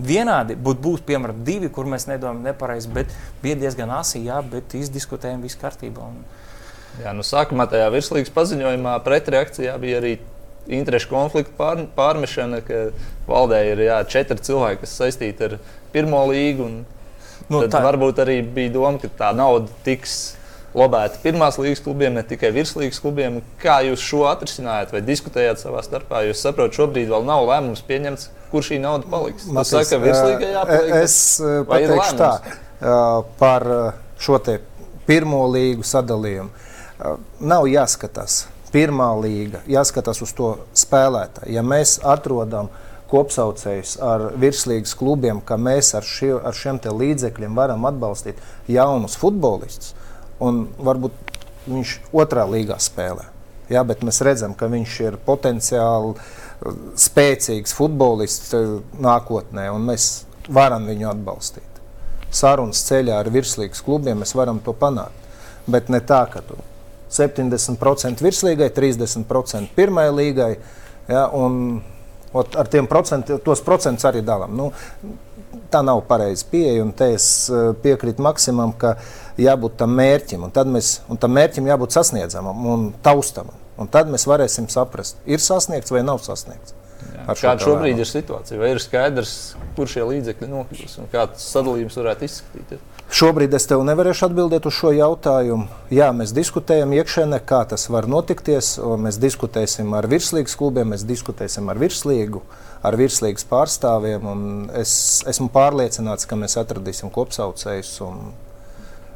Speaker 2: vienādi, būtu būt, piemēram, divi, kur mēs nedomājam nepareizi, bet bija diezgan asi, jā, bet izdiskutējām visu kārtībā. Un...
Speaker 1: Jā, nu sākumā tajā virslīgas paziņojumā pretreakcijā bija arī interešu konflikta pār, pārmešana, ka valdē ir jā, četri cilvēki, kas saistīti ar pirmo līgu. Nu, tad tā... varbūt arī bija doma, ka tā nauda tiks lobēta pirmās līgas klubiem, ne tikai virslīgas klubiem. Kā jūs šo atrisinājāt vai diskutējāt savā starpā? Jūs saprotat, šobrīd vēl nav lēmums pieņemts kur šī nauda paliks? Tas saka, virslīgā jāpaliek.
Speaker 3: Es pateikšu tā par šo te pirmo līgu sadalījumu. Nav jāskatās pirmā līga, jāskatās uz to spēlētāju. Ja mēs atrodam kopsaucējus ar virslīgas klubiem, ka mēs ar, šie, ar šiem līdzekļiem varam atbalstīt jaunus futbolistus, un varbūt viņš otrā līgā spēlē. Jā, bet mēs redzam, ka viņš ir potenciāli uh, spēcīgs futbolists eh, nākotnē, un mēs varam viņu atbalstīt. Sarunas ceļā ar virslīgas klubiem mēs varam to panākt. Bet ne tā, ka tu 70% virslīgai, 30% pirmajai līgai, ja, un ot, ar tiem procenti, tos procentus arī dalām. Nu, tā nav pareiza pieeja, un te es eh, piekrītu Maksimam, ka jābūt tam mērķim, un, mēs, un tam mērķim jābūt sasniedzamam un taustamam. Un tad mēs varēsim saprast, ir sasniegts vai nav sasniegts.
Speaker 1: Jā, šo kāda šobrīd ir situācija? Vai ir skaidrs, kur šie līdzekļi nokļūs un kāds sadalījums varētu izskatīties?
Speaker 3: Šobrīd es tev nevarēšu atbildēt uz šo jautājumu. Jā, mēs diskutējam iekšēnē, kā tas var notikties. Mēs diskutēsim ar virslīgas klubiem, mēs diskutēsim ar virslīgu, ar virslīgas pārstāvjiem. Es esmu pārliecināts, ka mēs atradīsim kopsaucējus un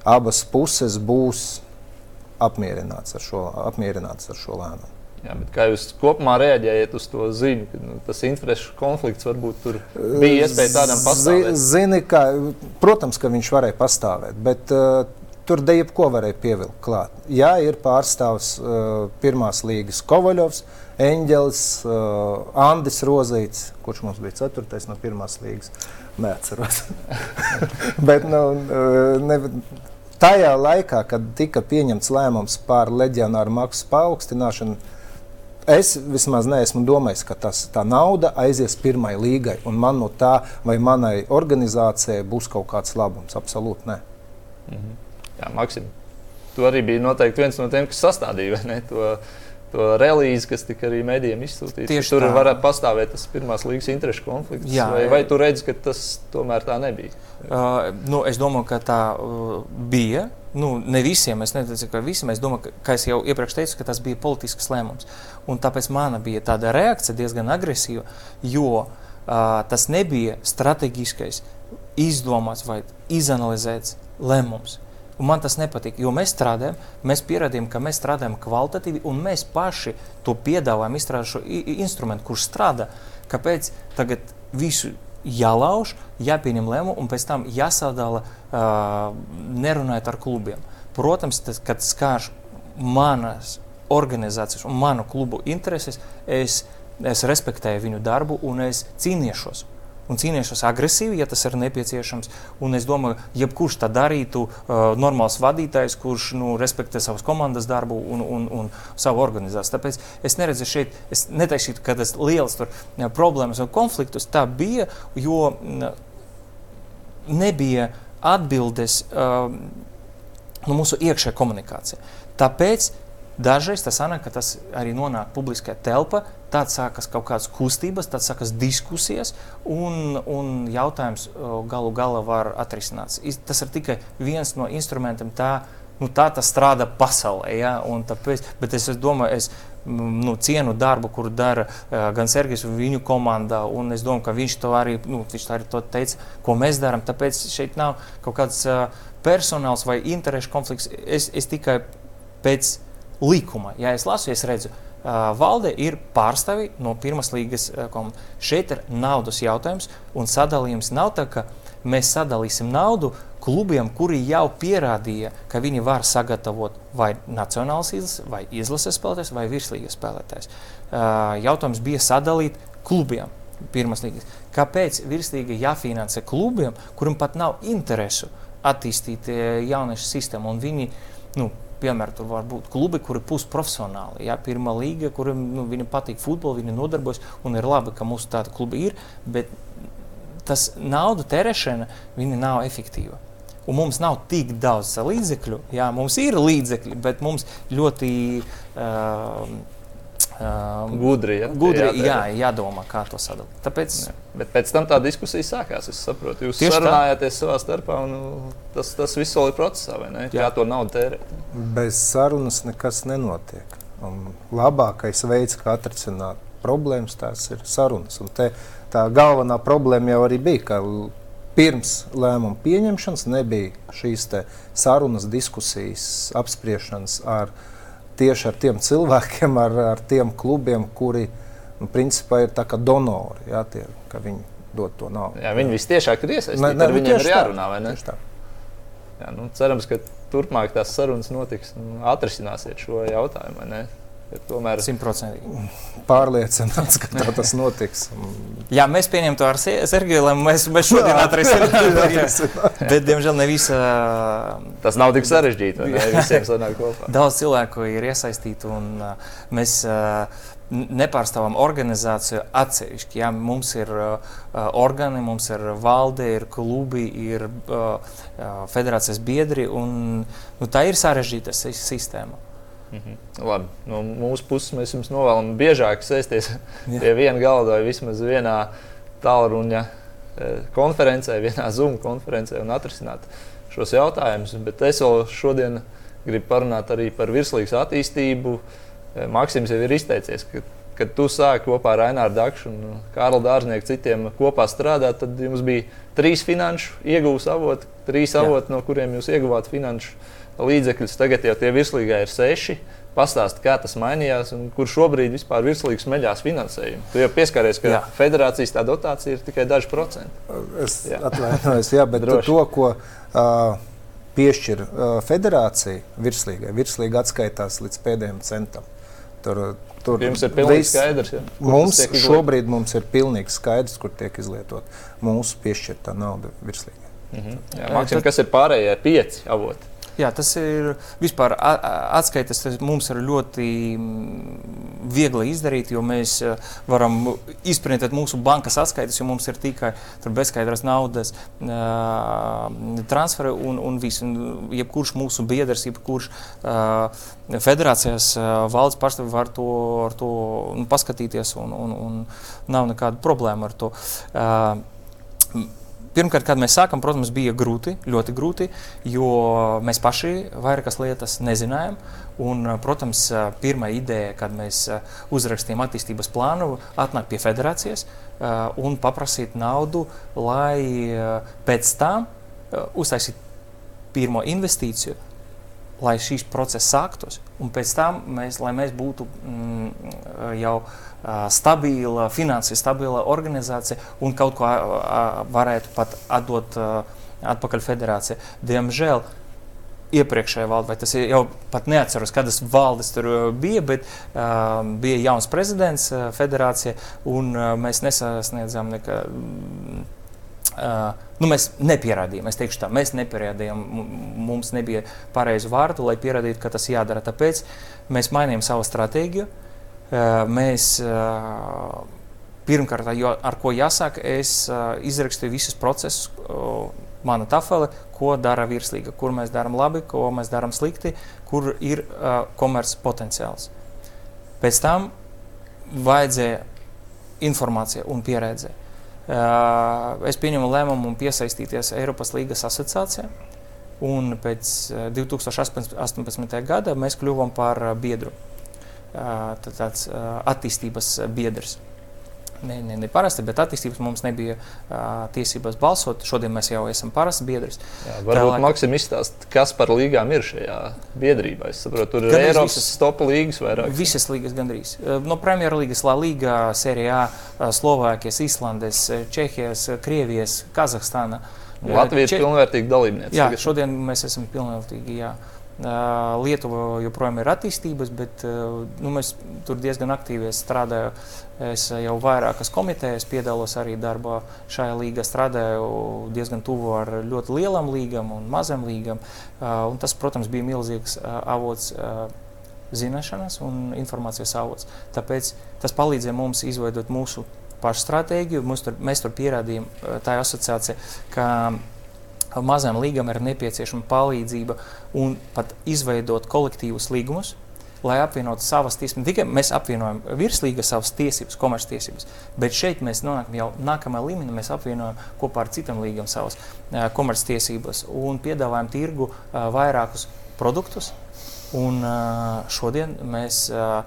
Speaker 3: abas puses būs apmierināts ar šo, apmierināts ar šo lēmumu.
Speaker 1: Jā, kā jūs kopumā reaģējat uz to ziņu, ka nu, tas interešu konflikts varbūt tur bija iespēja tādam pastāvēt?
Speaker 3: Zini, ka, protams, ka viņš varēja pastāvēt, bet uh, tur de jebko varēja pievilkt klāt. Jā, ir pārstāvs uh, pirmās līgas Kovaļovs, Eņģelis, uh, Andris Rozīts, kurš mums bija ceturtais no pirmās līgas. Neatceros. *laughs* bet, nu, uh, ne, tajā laikā, kad tika pieņemts lēmums par leģionāru maksu paaugstināšanu, es vismaz neesmu domājis, ka tas, tā nauda aizies pirmai līgai, un man no tā vai manai organizācijai būs kaut kāds labums. Absolūti nē.
Speaker 1: Mhm. Jā, Maksim, tu arī biji noteikti viens no tiem, kas sastādīja to to relīzi, kas tika arī mēdījiem izsūtīts. Tieši tur varētu pastāvēt tas pirmās līgas interešu konflikts. Jā, vai, vai tu redzi, ka tas tomēr tā nebija?
Speaker 2: Uh, nu, es domāju, ka tā uh, bija. Nu, ne visiem, es neteicu, ka visiem. Es domāju, ka, kā jau iepriekš teicu, tas bija politisks lēmums. Un tāpēc mana bija tāda reakcija diezgan agresīva, jo uh, tas nebija strateģiskais, izdomāts vai izanalizēts lēmums. Un man tas nepatīk, jo mēs strādājam, mēs pierādījām, ka mēs strādājam kvalitatīvi, un mēs paši to piedāvājam, izstrādājam šo instrumentu, kurš strādā. Kāpēc tagad visu jālauž, jāpieņem lēmumu un pēc tam jāsadala, uh, nerunājot ar klubiem? Protams, tas, kad skārš manas organizācijas un manu klubu intereses, es, es respektēju viņu darbu un es cīnīšos un cīnīšos agresīvi, ja tas ir nepieciešams. Un es domāju, jebkurš tā darītu, uh, normāls vadītājs, kurš nu, respektē savas komandas darbu un, un, un savu organizāciju. Tāpēc es neredzu šeit, es neteikšu, ka tas liels tur, jā, problēmas un konfliktus. Tā bija, jo nebija atbildes uh, no mūsu iekšējā komunikācija. Tāpēc Dažreiz tas sanāk, ka tas arī nonāk publiskajā telpā, tad sākas kaut kādas kustības, tad sākas diskusijas, un, un jautājums galu galā var atrisināts. Tas ir tikai viens no instrumentiem, tā, nu, tā tas strādā pasaulē. Ja? Tāpēc, bet es, es domāju, es nu, cienu darbu, kuru dara uh, gan Sergejs un viņu komanda, un es domāju, ka viņš to arī, nu, viņš arī to teica, ko mēs darām. Tāpēc šeit nav kaut kāds uh, personāls vai interešu konflikts. Es, es tikai pēc likuma. Ja es lasu, es redzu, valde ir pārstāvi no pirmās līgas uh, komandas. Šeit ir naudas jautājums, un sadalījums nav tā, ka mēs sadalīsim naudu klubiem, kuri jau pierādīja, ka viņi var sagatavot vai nacionālas izlases, vai izlases spēlētājs, vai virslīgas spēlētājs. Uh, jautājums bija sadalīt klubiem. Pirmās līgas. Kāpēc virslīga jāfinansē klubiem, kuriem pat nav interesu attīstīt jauniešu sistēmu? Viņi, nu, piemēram, tur var būt klubi, kuri ir pusprofesionāli. Jā, pirmā līga, kuriem nu, patīk futbols, viņi nodarbojas, un ir labi, ka mūsu tāda kluba ir. Bet tas naudu tērēšana nav efektīva. Un mums nav tik daudz līdzekļu. Jā, mums ir līdzekļi, bet mums ļoti uh,
Speaker 1: uh, gudri, ja?
Speaker 2: gudri jā, jā, jādomā, kā to sadalīt. Tāpēc, jā.
Speaker 1: Bet pēc tam tā diskusija sākās. Es saprotu, jūs sarunājāties savā starpā, un nu, tas, tas viss vēl ir procesā, vai ne? Jā, kā to naudu tērēt.
Speaker 3: Bez sarunas nekas nenotiek. Un labākais veids, kā atrisināt problēmas, tās ir sarunas. Un te, tā galvenā problēma jau arī bija, ka pirms lēmuma pieņemšanas nebija šīs sarunas, diskusijas, apspriešanas ar tieši ar tiem cilvēkiem, ar, ar tiem klubiem, kuri nu, principā ir donori. Jā, tie, viņi dod to naudu.
Speaker 1: Jā, viņi visciešāk ir iesaistīti. Ar viņiem ir jārunā, vai ne? Jā, nu, cerams, ka turpmāk tās sarunas notiks un atrisināsiet šo jautājumu.
Speaker 2: Tomēr simtprocentīgi
Speaker 3: pārliecināts, ka tā tas notiks.
Speaker 2: Jā, mēs pieņemam to ar Sergeju, lai mēs, mēs šodien atrisinām. *laughs* Bet, diemžēl, ne visa. *laughs*
Speaker 1: Tas nav tik sarežģīti. Ne visiem sanāk kopā.
Speaker 2: Daudz cilvēku ir iesaistīti un uh, mēs. Uh, nepārstāvam organizāciju atsevišķi. Ja? Mums ir uh, organi, mums ir valde, ir klubi, ir uh, federācijas biedri. Un, nu, tā ir sarežģīta sistēma.
Speaker 1: Mhm. Labi, no mūsu puses mēs jums novēlam biežāk sēsties *laughs* Jā. pie viena galda vai vismaz vienā tālruņa e, konferencē, vienā Zoom konferencē un atrisināt šos jautājumus. Bet es vēl šodien gribu parunāt arī par virslīgas attīstību. E, Maksims jau ir izteicies, ka, kad tu sāki kopā ar Raināru Dakšu un Kārlu Dārznieku citiem kopā strādāt, tad jums bija trīs finanšu iegūs avoti, trīs avoti, no kuriem jūs ieguvāt finanšu līdzekļus. Tagad jau tie virslīgā ir seši. Pastāst, kā tas mainījās un kur šobrīd vispār virslīgas meļās finansējumu. Tu jau pieskaries, ka jā. federācijas tā dotācija ir tikai daži procenti.
Speaker 3: Es atvainojos, jā, bet to, ko uh, piešķir uh, federācija virslīgai, virslīga atskaitās līdz pēdējiem centam.
Speaker 1: Tur, tur Jums ir pilnīgi viss, skaidrs, ja?
Speaker 3: mums šobrīd mums ir pilnīgi skaidrs, kur tiek izlietot mūsu piešķirtā nauda virslīgai.
Speaker 1: Mm -hmm. Jā, Maksim, kas ir pārējie pieci avoti?
Speaker 2: Jā, tas ir vispār atskaites. Mums ir ļoti viegli izdarīt, jo mēs varam izprintēt mūsu bankas atskaites, jo mums ir tikai bezskaidras naudas uh, transferi un, un viss. Un jebkurš mūsu biedrs, jebkurš uh, federācijas valdes pārstāvis var to, to nu, paskatīties, un, un, un nav nekāda problēma ar to. Uh, Pirmkārt, kad mēs sākām, protams, bija grūti, ļoti grūti, jo mēs paši vairākas lietas nezinājām. Un, protams, pirmā ideja, kad mēs uzrakstījām attīstības plānu, atnāk pie federācijas un paprasīt naudu, lai pēc tam uztaisītu pirmo investīciju, lai šīs process sāktos. Un pēc tam mēs, mēs būtu mm, jau stabila, finansiāli stabila organizācija un kaut ko varētu pat atdot atpakaļ federācijai. Diemžēl iepriekšējā valdē, vai tas ir jau pat neatceros, kādas valdes tur bija, bet uh, bija jauns prezidents uh, federācija un uh, mēs nesasniedzām nekādu. Uh, nu, mēs nepierādījām, es teikšu tā, mēs nepierādījām, mums nebija pareizu vārdu, lai pierādītu, ka tas jādara. Tāpēc mēs mainījām savu stratēģiju. Uh, mēs uh, pirmkārt, ar ko jāsāk, es uh, izrakstīju visus procesus, uh, mana tafele, ko dara virslīga, kur mēs darām labi, ko mēs darām slikti, kur ir uh, komerces potenciāls. Pēc tam vajadzēja informācija un pieredze. Uh, es pieņemu lēmumu piesaistīties Eiropas Līgas asociācijā. Un pēc 2018. gada mēs kļuvām par biedru, tāds attīstības biedrs. Ne, ne, ne parasti, bet attīstības mums nebija uh, tiesības balsot. Šodien mēs jau esam parasts biedrs.
Speaker 1: Jā, varbūt lai... Maksim izstāst, kas par līgām ir šajā biedrībā. Es saprotu, tur ir Eiropas visas, stopu līgas vairāk.
Speaker 2: Visas līgas gandrīz. No Premjerlīgas, La Liga, Serijā, Slovākijas, Islandes, Čehijas, Krievijas, Kazahstāna.
Speaker 1: Latvija ir Če... pilnvērtīga dalībniece.
Speaker 2: Jā, šodien mēs esam pilnvērtīgi. Jā. Lietuva joprojām ir attīstības, bet nu, mēs tur diezgan aktīvi strādājam. Es jau vairākas komitejas piedalos arī darbā šajā līgā. Strādāju diezgan tuvu ar ļoti lielām līgām un mazām līgām. Un tas, protams, bija milzīgs avots zināšanas un informācijas avots. Tāpēc tas palīdzēja mums izveidot mūsu pašu stratēģiju. Tur, mēs tur pierādījām, tā asociācija, ka mazām līgām ir nepieciešama palīdzība un pat izveidot kolektīvus līgumus, lai apvienotu savas tiesības. Tikai mēs apvienojam virslīga savas tiesības, komerctiesības, bet šeit mēs nonākam jau nākamajā līmenī. Mēs apvienojam kopā ar citām līgām savas uh, komerctiesības un piedāvājam tirgu uh, vairākus produktus. Un uh, šodien mēs uh,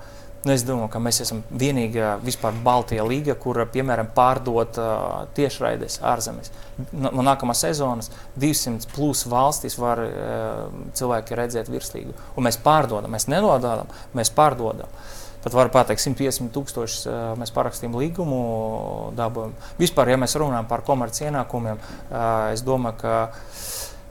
Speaker 2: es domāju, ka mēs esam vienīgā vispār Baltijas līga, kur piemēram pārdot uh, tiešraides ārzemēs. No, nākamās sezonas 200 plus valstīs var uh, cilvēki redzēt virslīgu. Un mēs pārdodam, mēs nenododam, mēs pārdodam. Pat var pateikt, 150 tūkstošus uh, mēs parakstījām līgumu, dabūjām. Vispār, ja mēs runājam par komerci ienākumiem, uh, es domāju, ka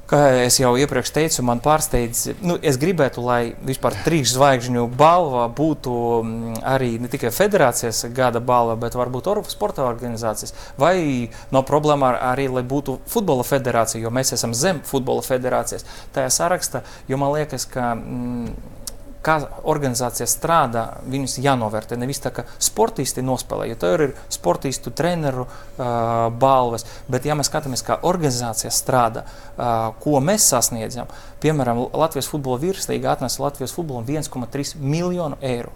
Speaker 2: Kā jau iepriekš teicu, man pārsteidz, nu, es gribētu, lai vispār trīs zvaigžņu balva būtu mm, arī ne tikai federācijas gada balva, bet varbūt Eiropas sporta organizācijas. Vai nav problēma ar, arī, lai būtu futbola federācija, jo mēs esam zem futbola federācijas. Tajā sarakstā, jo man liekas, ka. Mm, kā organizācija strādā, viņus jānovērtē. Nevis tā, ka sportisti nospēlē, jo tur ir sportistu, treneru uh, balvas. Bet, ja mēs skatāmies, kā organizācija strādā, uh, ko mēs sasniedzam, piemēram, Latvijas futbola virslīga atnesa Latvijas futbolam 1,3 miljonu eiro.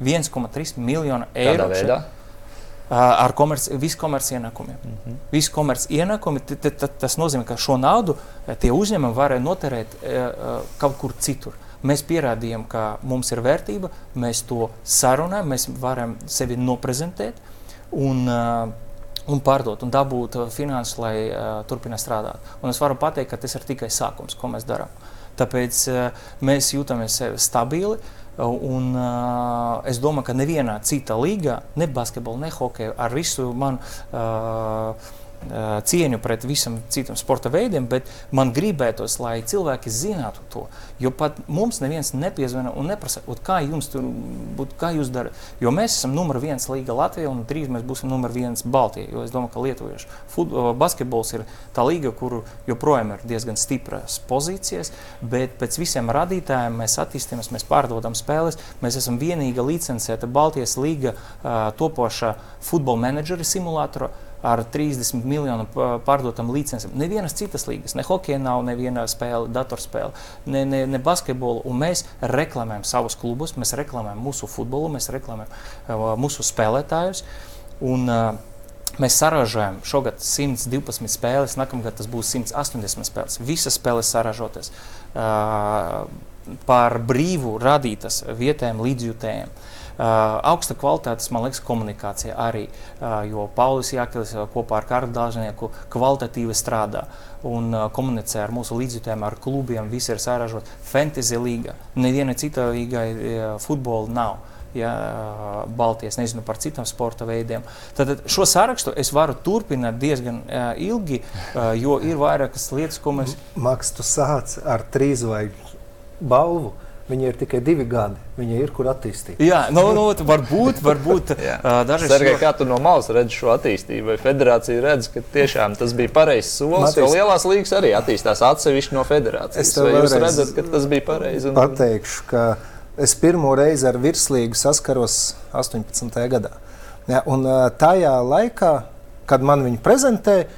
Speaker 2: 1,3 miljonu eiro.
Speaker 1: Kādā veidā?
Speaker 2: ar komerci, visu komerci ienākumiem. Mm -hmm. Visu komerci ienākumi, tas nozīmē, ka šo naudu tie uzņēmumi varēja noterēt uh, kaut kur citur. Mēs pierādījām, ka mums ir vērtība, mēs to sarunājam, mēs varam sevi noprezentēt un, uh, un pārdot un dabūt finanses, lai uh, turpinātu strādāt. Un es varu pateikt, ka tas ir tikai sākums, ko mēs darām. Tāpēc uh, mēs jūtamies stabili. Un, uh, es domāju, ka nevienā citā līgā, ne basketbolā, ne hokeja, ar visu manu uh, cieņu pret visam citam sporta veidiem, bet man gribētos, lai cilvēki zinātu to. Jo pat mums neviens nepiezvana un neprasa, kā jums tur būtu, kā jūs darat. Jo mēs esam numur viens līga Latvijā un drīz mēs būsim numur viens Baltijā. Jo es domāju, ka lietuviešu basketbols ir tā līga, kur joprojām ir diezgan stipras pozīcijas, bet pēc visiem radītājiem mēs attīstāmies, mēs pārdodam spēles. Mēs esam vienīga licencēta Baltijas līga topoša futbola menedžera simulātora ar 30 miljonu pārdotam licencēm. Nevienas citas līgas, ne hokeja nav, neviena spēle, datorspēle, ne, ne, ne basketbolu. Un mēs reklamējam savus klubus, mēs reklamējam mūsu futbolu, mēs reklamējam uh, mūsu spēlētājus. Un, uh, Mēs saražojam šogad 112 spēles, nākamgad tas būs 180 spēles. Visas spēles saražotas uh, par brīvu radītas vietējiem līdzjutējiem. Uh, augsta kvalitātes, man liekas, komunikācija arī, uh, jo Paulis Jākelis kopā ar Karlu Dārznieku kvalitatīvi strādā un uh, komunicē ar mūsu līdzjutējiem, ar klubiem, visi ir sāražot. Fantasy līga, neviena cita līga futbola nav ja, Baltijas, nezinu par citiem sporta veidiem. Tad šo sarakstu es varu turpināt diezgan uh, ilgi, uh, jo ir vairākas lietas, ko mēs.
Speaker 3: Maks, tu sāc ar trīzvaigžņu balvu. Viņai ir tikai divi gadi. Viņa ir kur attīstīt.
Speaker 2: Jā, nu, nu, varbūt, varbūt *laughs*
Speaker 1: dažreiz. Sergei, kā tu no malas redzi šo attīstību? Vai federācija redz, ka tiešām tas bija pareizs solis? Matīs, jo lielās līgas arī attīstās atsevišķi no federācijas.
Speaker 3: Es tev vēlreiz
Speaker 1: redzat, ka tas bija pareizi.
Speaker 3: Un... Pateikšu, ka es pirmo reizi ar virslīgu saskaros 18. gadā. Ja, un tajā laikā, kad man viņu prezentēja,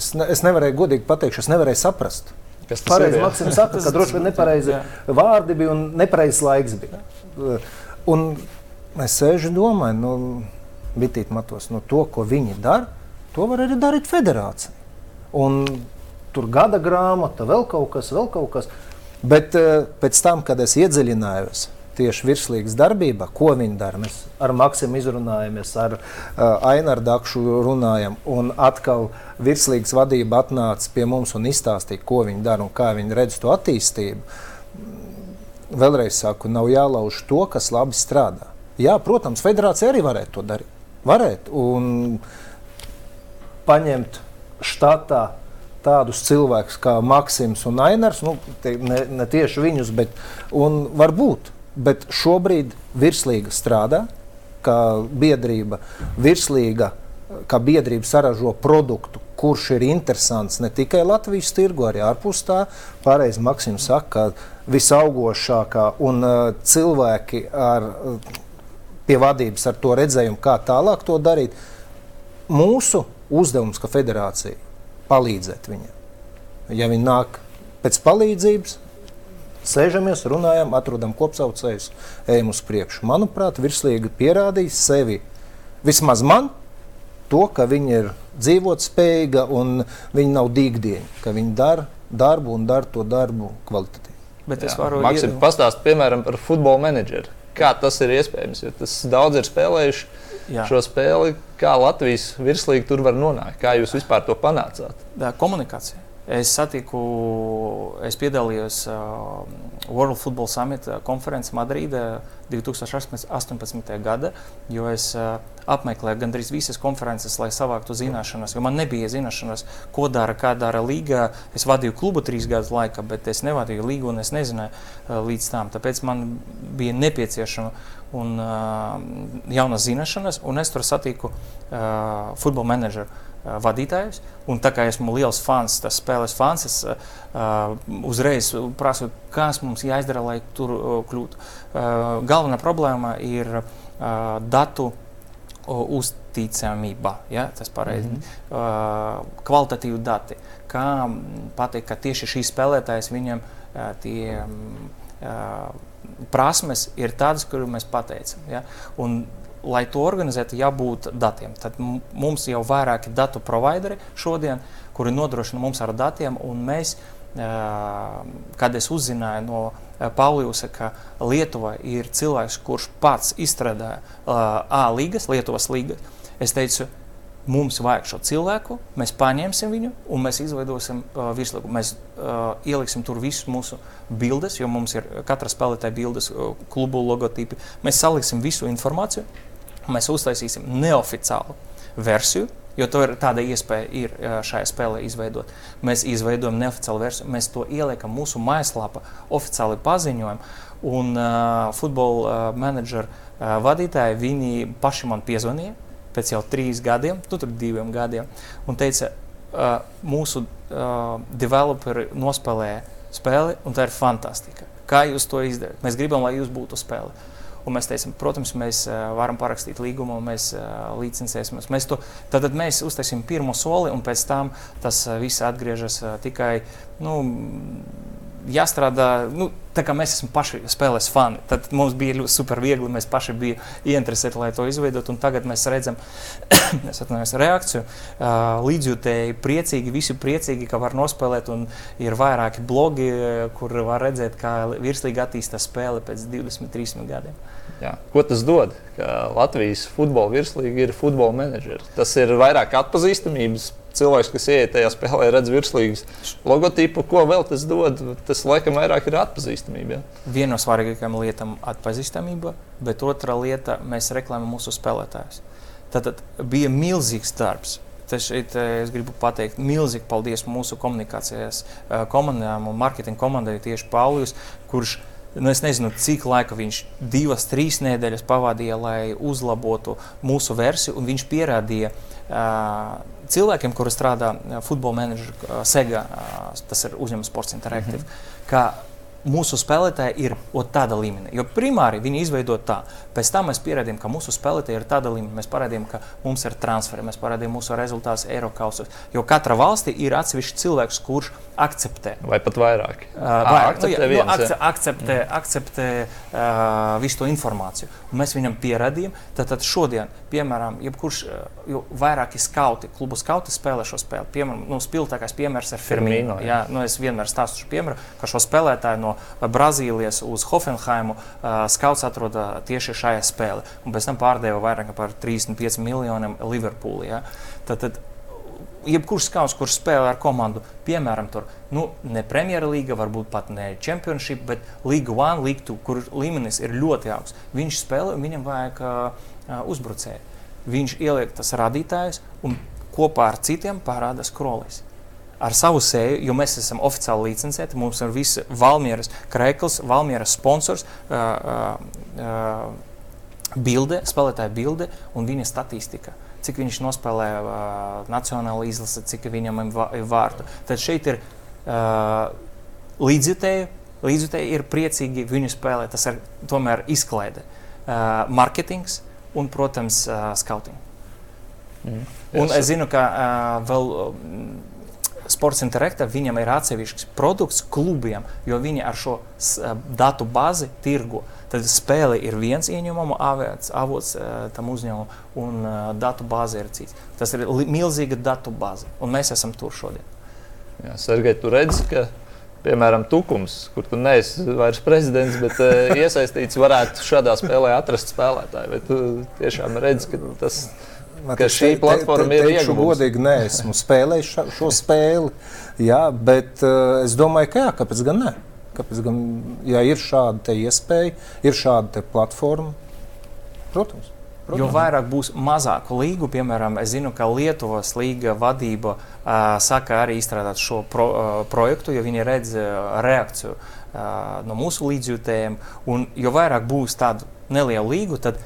Speaker 3: es, ne, es nevarēju godīgi pateikt, es nevarēju saprast. Kas tas pareizi, ir? Maksims saka, ka droši vien *laughs* nepareizi vārdi bija un nepareizs laiks bija. Un es sēžu domāju, nu, bitīt matos, no to, ko viņi dara, to var arī darīt federācija. Un tur gada grāmata, vēl kaut kas, vēl kaut kas. Bet pēc tam, kad es iedziļinājos tieši virslīgas darbībā, ko viņi dara. Mēs ar Maksimu izrunājamies, ar uh, Aināru Dakšu runājam, un atkal virslīgas vadība atnāca pie mums un izstāstīja, ko viņi dara un kā viņi redz to attīstību. Vēlreiz saku, nav jālauž to, kas labi strādā. Jā, protams, federācija arī varētu to darīt. Varētu un paņemt štatā tādus cilvēkus kā Maksims un Ainars, nu, ne, ne tieši viņus, bet varbūt. Bet šobrīd virslīga strādā, kā biedrība, virslīga, kā biedrība saražo produktu, kurš ir interesants ne tikai Latvijas tirgu, arī ārpus tā. Pareizi Maksims saka, ka visaugošākā un uh, cilvēki ar, uh, pie vadības ar to redzējumu, kā tālāk to darīt. Mūsu uzdevums, kā federācija, palīdzēt viņam. Ja viņi nāk pēc palīdzības, sēžamies, runājam, atrodam kopsaucējus, ejam uz priekšu. Manuprāt, virslīga pierādīja sevi. Vismaz man to, ka viņi ir dzīvot spējīga un viņi nav dīgdieni, ka viņi dara darbu un dara to darbu kvalitatīvi.
Speaker 1: Bet es varu Maksim, ied... pastāstīt, piemēram, par futbola menedžeru. Kā tas ir iespējams? Jo tas daudz ir spēlējuši Jā. šo spēli. Kā Latvijas virslīga tur var nonākt? Kā jūs vispār to panācāt?
Speaker 2: Tā komunikācija. Es satiku, es piedalījos uh, World Football Summit konferencē Madrīdē 2018. gada, jo es uh, apmeklēju gandrīz visas konferences, lai savāktu zināšanas. Man nebija zināšanas, ko dara, kā dara līga. Es vadīju klubu trīs gadus laikā, bet es nevadīju līgu un es nezināju uh, līdz tam. Tāpēc man bija nepieciešama un uh, jaunas zināšanas, un es tur satiku uh, futbola menedžeru vadītājus. Un tā kā esmu liels fans, tas spēles fans, es uh, uzreiz prasu, kas mums jāizdara, lai tur uh, kļūtu. Uh, galvenā problēma ir uh, datu uzticamība, ja, tas pareizi, mm -hmm. uh, kvalitatīvi dati. Kā pateikt, ka tieši šīs spēlētājas viņam uh, tie uh, prasmes ir tādas, kuras mēs pateicam. Ja? Un lai to organizētu, jābūt datiem. Tad mums jau vairāki datu provideri šodien, kuri nodrošina mums ar datiem, un mēs, kad es uzzināju no Pauliusa, ka Lietuva ir cilvēks, kurš pats izstrādāja A līgas, Lietuvas līgas, es teicu, mums vajag šo cilvēku, mēs paņemsim viņu un mēs izveidosim uh, virsliku. Mēs uh, ieliksim tur visus mūsu bildes, jo mums ir katra spēlētāja bildes, uh, klubu logotipi. Mēs saliksim visu informāciju Mēs uztaisīsim neoficiālu versiju, jo to ir tāda iespēja ir šajā spēlē izveidot. Mēs izveidojam neoficiālu versiju, mēs to ieliekam mūsu mājaslapā, oficiāli paziņojam. Un uh, futbola uh, menedžera uh, vadītāji, viņi paši man piezvanīja pēc jau trīs gadiem, nu, tur diviem gadiem, un teica, uh, mūsu uh, developeri nospēlēja spēli, un tā ir fantastika. Kā jūs to izdarāt? Mēs gribam, lai jūs būtu spēle. Un mēs teicām, protams, mēs varam parakstīt līgumu, mēs licencēsimies. Mēs to, tad mēs uztaisīsim pirmo soli, un pēc tam tas viss atgriežas tikai. Nu, jāstrādā, nu, tā kā mēs esam paši spēles fani. Tad mums bija super viegli, mēs paši bijām ieinteresēti, lai to izveidotu. Tagad mēs redzam *coughs* reakciju. Līdzjūtēji priecīgi, visi priecīgi, ka var nospēlēt. Ir vairāki blogi, kur var redzēt, kā virslīgi attīstās spēle pēc 20, 30 gadiem.
Speaker 1: Jā. Ko tas dod? Ka Latvijas futbola virslīga ir futbola menedžers. Tas ir vairāk atpazīstamības cilvēks, kas ienāk tajā spēlē, redz virslīgas logotipu, ko vēl tas dod. Tas laikam vairāk ir atpazīstamība. Ja?
Speaker 2: Viena no svarīgākajām lietām ir atpazīstamība, bet otra lieta - mēs reklamējam mūsu spēlētājus. Tad bija milzīgs darbs. Tas šeit, eh, es gribu pateikt milzīgi paldies mūsu komunikācijas eh, komandām un marketinga komandai, tieši Paulijus, kurš nu, es nezinu, cik laika viņš divas, trīs nedēļas pavadīja, lai uzlabotu mūsu versiju, un viņš pierādīja, uh, cilvēkiem, kuri strādā futbola menedžera Sega, tas ir uzņēmums Sports Interactive, mm -hmm. ka mūsu spēlētāji ir tāda līmenī. Jo primāri viņi izveido tā. Pēc tam mēs pierādījām, ka mūsu spēlētāji ir tāda līmenī. Mēs parādījām, ka mums ir transferi, mēs parādījām mūsu rezultātus Eiropausos. Jo katra valstī ir atsevišķs cilvēks, kurš akceptē.
Speaker 1: Vai pat vairāk?
Speaker 2: Uh, vairāk akceptē, nu, viens, nu, akce, akceptē, mm. akceptē uh, visu to informāciju. Un mēs viņam pierādījām. Tad, tad šodien, piemēram, jebkurš uh, vairāki skauti, klubu skauti spēlē šo spēli. Piemēram, nu, spilgtākais piemērs ir Firmino. Jā. Jā, nu, es vienmēr stāstu šo piemēru, ka šo spēlētāju no Brazīlijas uz Hoffenheimu. Skauts atrodas tieši šajā spēlē, un pēc tam pārdeva vairāk par 35 miljoniem Liverpoolī. Ja? Tad, tad jebkurš skauts, kurš spēlē ar komandu, piemēram, tur, nu, ne Premjerlīga, varbūt pat ne Championship, bet Liga 1, Liga 2, kur līmenis ir ļoti augsts. Viņš spēlē, viņam vajag uh, uzbrucēju. Viņš ieliek tas radītājs un kopā ar citiem parāda skrolis. Ar savu seju, jo mēs esam oficiāli licencēti, mums ir visi Valmieras krēkls, Valmieras sponsors, uh, uh, uh, bilde, spēlētāja bilde un viņa statistika cik viņš nospēlē uh, nacionāla izlase, cik viņam ir vārdu. Tad šeit ir uh, līdzjutēji, līdzjutēji ir priecīgi viņu spēlēt. Tas ir tomēr izklaide, uh, marketings un, protams, uh, scouting. Mm. Un es zinu, ka uh, vēl. Uh, Sports Interactive viņam ir atsevišķs produkts klubiem, jo viņi ar šo datu bāzi tirgo. Tad spēle ir viens ieņēmuma avots, avots tam uzņēmumam, un datu bāze ir cits. Tas ir milzīga datu bāze, un mēs esam tur šodien.
Speaker 1: Jā, Sergei, tu redzi, ka piemēram, Tukums, kur tu neesi vairs prezidents, bet iesaistīts, varētu šādā spēlē atrast spēlētāju. Vai tu tiešām redzi, ka tas ka šī platforma te, te, ir ieguvuma.
Speaker 3: Godīgi, nē, esmu spēlējis šo, šo spēli, jā, bet uh, es domāju, ka jā, kāpēc gan ne? Kāpēc gan, ja ir šāda iespēja, ir šāda platforma, protams. Protams.
Speaker 2: Jo vairāk būs mazāku līgu, piemēram, es zinu, ka Lietuvas līga vadība uh, saka arī izstrādāt šo pro, uh, projektu, jo viņi redz uh, reakciju uh, no mūsu līdzjūtējiem. Un jo vairāk būs tādu nelielu līgu, tad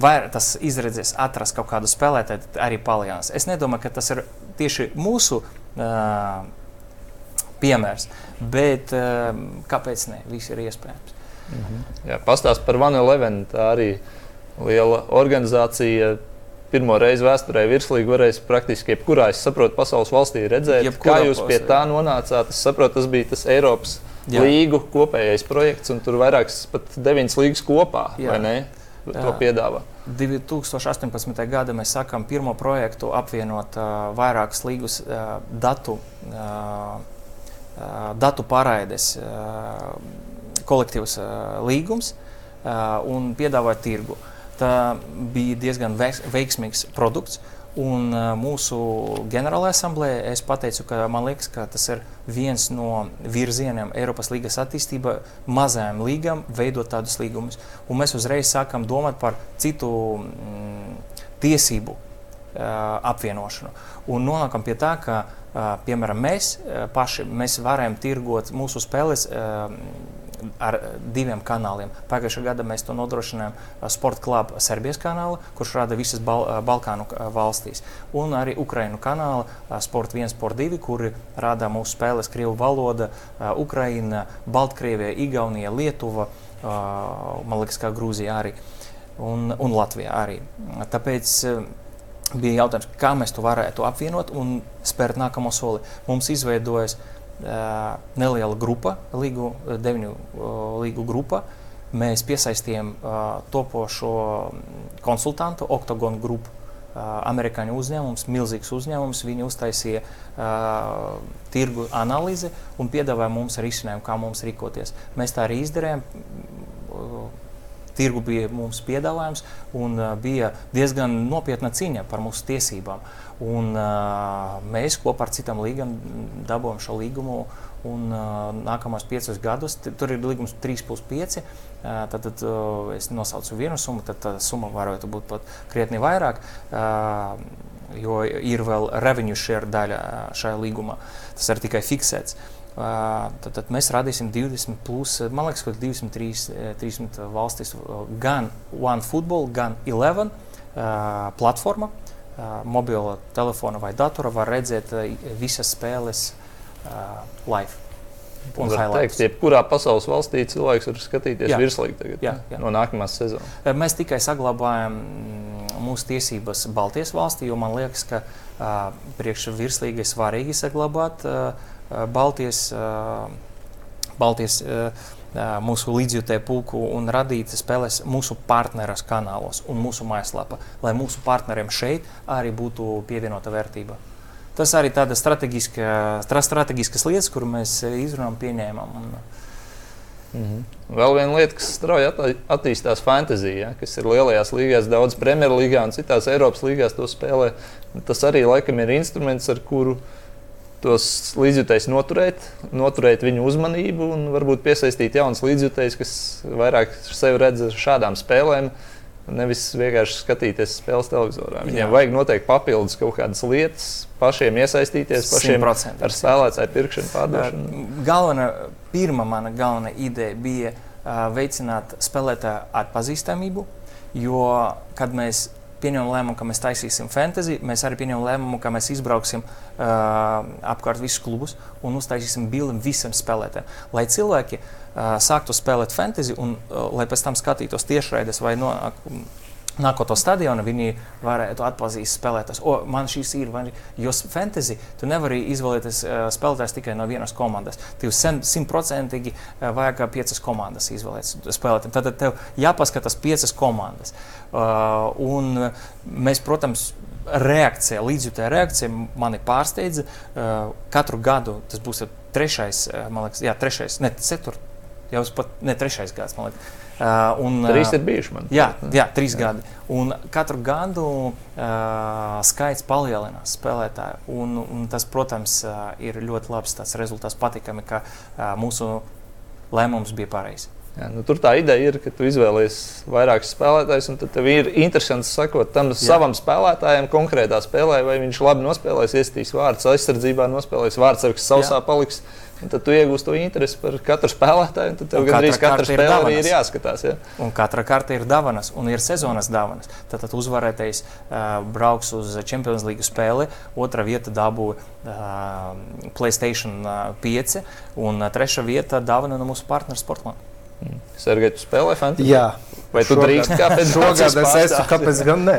Speaker 2: vai tas izredzes atrast kaut kādu spēlētāju, arī palielinās. Es nedomāju, ka tas ir tieši mūsu uh, piemērs, bet uh, kāpēc ne? Viss ir iespējams.
Speaker 1: Mm -hmm. Jā, pastāst par Vanu Levenu. Tā arī liela organizācija. Pirmo reizi vēsturē virslīgi varēs praktiski jebkurā, es saprotu, pasaules valstī redzēt, Jebkurā kā jūs pie tā nonācāt. Es saprotu, tas bija tas Eiropas Jā. līgu kopējais projekts, un tur vairākas pat deviņas līgas kopā, Jā. vai ne? To piedāvā.
Speaker 2: 2018. gada mēs sākām pirmo projektu apvienot uh, vairākus līgus uh, datu, uh, datu pārraides uh, kolektīvs uh, līgums uh, un piedāvāt tirgu. Tā bija diezgan veiksmīgs produkts. Uh, Un uh, mūsu ģenerālajā asamblējā es pateicu, ka man liekas, ka tas ir viens no virzieniem Eiropas līgas attīstībā, mazajām līgām veidot tādus līgumus. Un mēs uzreiz sākam domāt par citu mm, tiesību uh, apvienošanu. Un nonākam pie tā, ka, uh, piemēram, mēs paši mēs varam tirgot mūsu spēles. Uh, ar diviem kanāliem. Pagājušā gada mēs to nodrošinājām Sports Club Serbijas kanālu, kurš rada visas Bal Balkānu valstīs, un arī Ukraiņu kanāla Sport 1, Sport 2, kuri rada mūsu spēles Krievu valoda, Ukraina, Baltkrievija, Igaunija, Lietuva, man liekas, kā Grūzija arī un, un Latvija arī. Tāpēc bija jautājums, kā mēs to varētu apvienot un spērt nākamo soli. Mums izveidojas uh, neliela grupa, līgu, deviņu līgu grupa. Mēs piesaistījām topošo konsultantu, Octagon grupu. Amerikāņu uzņēmums, milzīgs uzņēmums. Viņi uztaisīja uh, tirgu analīzi un piedāvāja mums risinājumu, kā mums rīkoties. Mēs tā arī izdarījām. Uh, tirgu bija mums piedāvājums un uh, bija diezgan nopietna cīņa par mūsu tiesībām. Un, uh, mēs kopā ar citām līgām dabūjām šo līgumu. Un, uh, nākamos piecus gadus tur ir līgums 3 plus 5. Uh, tad uh, es nosaucu vienu summu, tad tā summa varētu būt pat krietni vairāk. Uh, jo ir vēl revenue share daļa šajā līgumā. Tas ir tikai fiksēts. Uh, tad, tad mēs radīsim 20, plus, man liekas, ka 23 30 valstis, gan OneFootball, gan Eleven platforma. Mobilo telefona vai datora var redzēt visas spēles live.
Speaker 1: Un var teikt, jebkurā pasaules valstī cilvēks var skatīties virslīgi tagad, jā, jā. no nākamās sezonas.
Speaker 2: Mēs tikai saglabājam mūsu tiesības Baltijas valstī, jo man liekas, ka uh, priekš virslīgi ir svarīgi saglabāt uh, Baltijas, uh, Baltijas uh, mūsu līdzjutēju pulku un radīt spēles mūsu partneras kanālos un mūsu mājaslapā, lai mūsu partneriem šeit arī būtu pievienota vērtība. Tas arī tādas strateģiskas lietas, kur mēs izrunājam, pieņēmām. Un,
Speaker 1: -hmm. Vēl viena lieta, kas strauji attīstās fantāzijā, ja, kas ir lielajās līgās, daudz Premjerlīgā un citās Eiropas līgās to spēlē. Tas arī laikam ir instruments, ar kuru tos līdzjutējus noturēt, noturēt viņu uzmanību un varbūt piesaistīt jaunus līdzjutējus, kas vairāk sevi redz ar šādām spēlēm. Nevis vienkārši skatīties spēles televizorā. Viņiem Jā. vajag noteikti papildus kaut kādas lietas, pašiem iesaistīties, pašiem 100%. ar spēlētāju pirkšanu, pārdošanu.
Speaker 2: Galvenā pirmā mana galvenā ideja bija uh, veicināt spēlētāju atpazīstamību, jo, kad mēs pieņemam lēmumu, ka mēs taisīsim fantasy, mēs arī pieņemam lēmumu, ka mēs izbrauksim uh, apkārt visus klubus un uztaisīsim bildi visiem spēlētājiem. Lai cilvēki uh, sāktu spēlēt fantasy un uh, lai pēc tam skatītos tiešraides vai no. Uh, Nākot uz stadionu, viņi varētu atpazīt spēlētājus. O, man šīs ir, vai, jo fantasy, tu nevari izvēlēties uh, spēlētājus tikai no vienas komandas. Tev simtprocentīgi uh, vajag piecas komandas izvēlēt spēlētājiem. Tad tev jāpaskatās piecas komandas. Uh, un mēs, protams, reakcija, līdzjūtēja reakcija mani pārsteidza. Uh, katru gadu tas būs trešais, man liekas, jā, trešais, ne, ceturtais, jau pat ne trešais gads, man liekas
Speaker 1: Uh, un, trīs ir bijuši man.
Speaker 2: Jā, jā trīs jā. gadi. Un katru gadu uh, skaits palielinās spēlētāju. Un, un tas, protams, uh, ir ļoti labs rezultāts. Patīkami, ka uh, mūsu lēmums bija pareizs.
Speaker 1: Jā, nu, tur tā ideja ir, ka tu izvēlies vairākus spēlētājus, un tad ir interesanti sakot tam Jā. savam spēlētājam konkrētā spēlē, vai viņš labi nospēlēs, iestīs vārdus aizsardzībā, nospēlēs vārdsargs sausā Jā. paliks. Un tad tu iegūsi to interesi par katru spēlētāju. Tad tev gandrīz katra, katra spēle arī ir jāskatās. Ja?
Speaker 2: Un katra karte ir dāvanas, un ir sezonas dāvanas. Tad, tad uzvarētājs uh, brauks uz Champions League spēli, otra vieta dabū uh, Playstation 5, un uh, trešā vieta dāvana no mūsu partnera Sportland.
Speaker 1: Sergei, tu spēlē fantāziju?
Speaker 3: Jā.
Speaker 1: Vai tu drīkst kāpēc *laughs*
Speaker 3: šogad es esmu, kāpēc gan ne?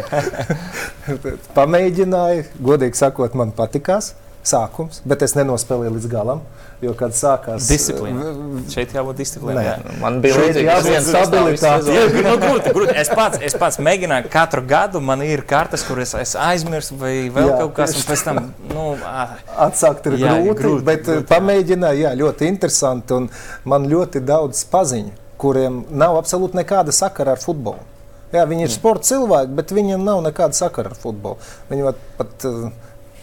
Speaker 3: *laughs* Pamēģināju, godīgi sakot, man patikās sākums, bet es nenospēlēju līdz galam. Jo, kad sākās
Speaker 2: disciplīna, šeit jābūt disciplīnai. Jā.
Speaker 1: Man bija
Speaker 3: jābūt stabilitātei.
Speaker 2: nu, grūti, grūti. Es, pats, es pats mēģināju katru gadu, man ir kartes, kuras es aizmirsu, vai vēl jā, kaut kas, un pēc tam nu,
Speaker 3: atsākt ir jā, grūti, grūti, bet grūti, pamēģināju, jā, ļoti interesanti, man ļoti daudz paziņu, kuriem nav absolūti nekāda sakara ar futbolu. Jā, viņi ir mm. sporta cilvēki, bet viņiem nav nekāda sakara ar futbolu. Viņi pat uh,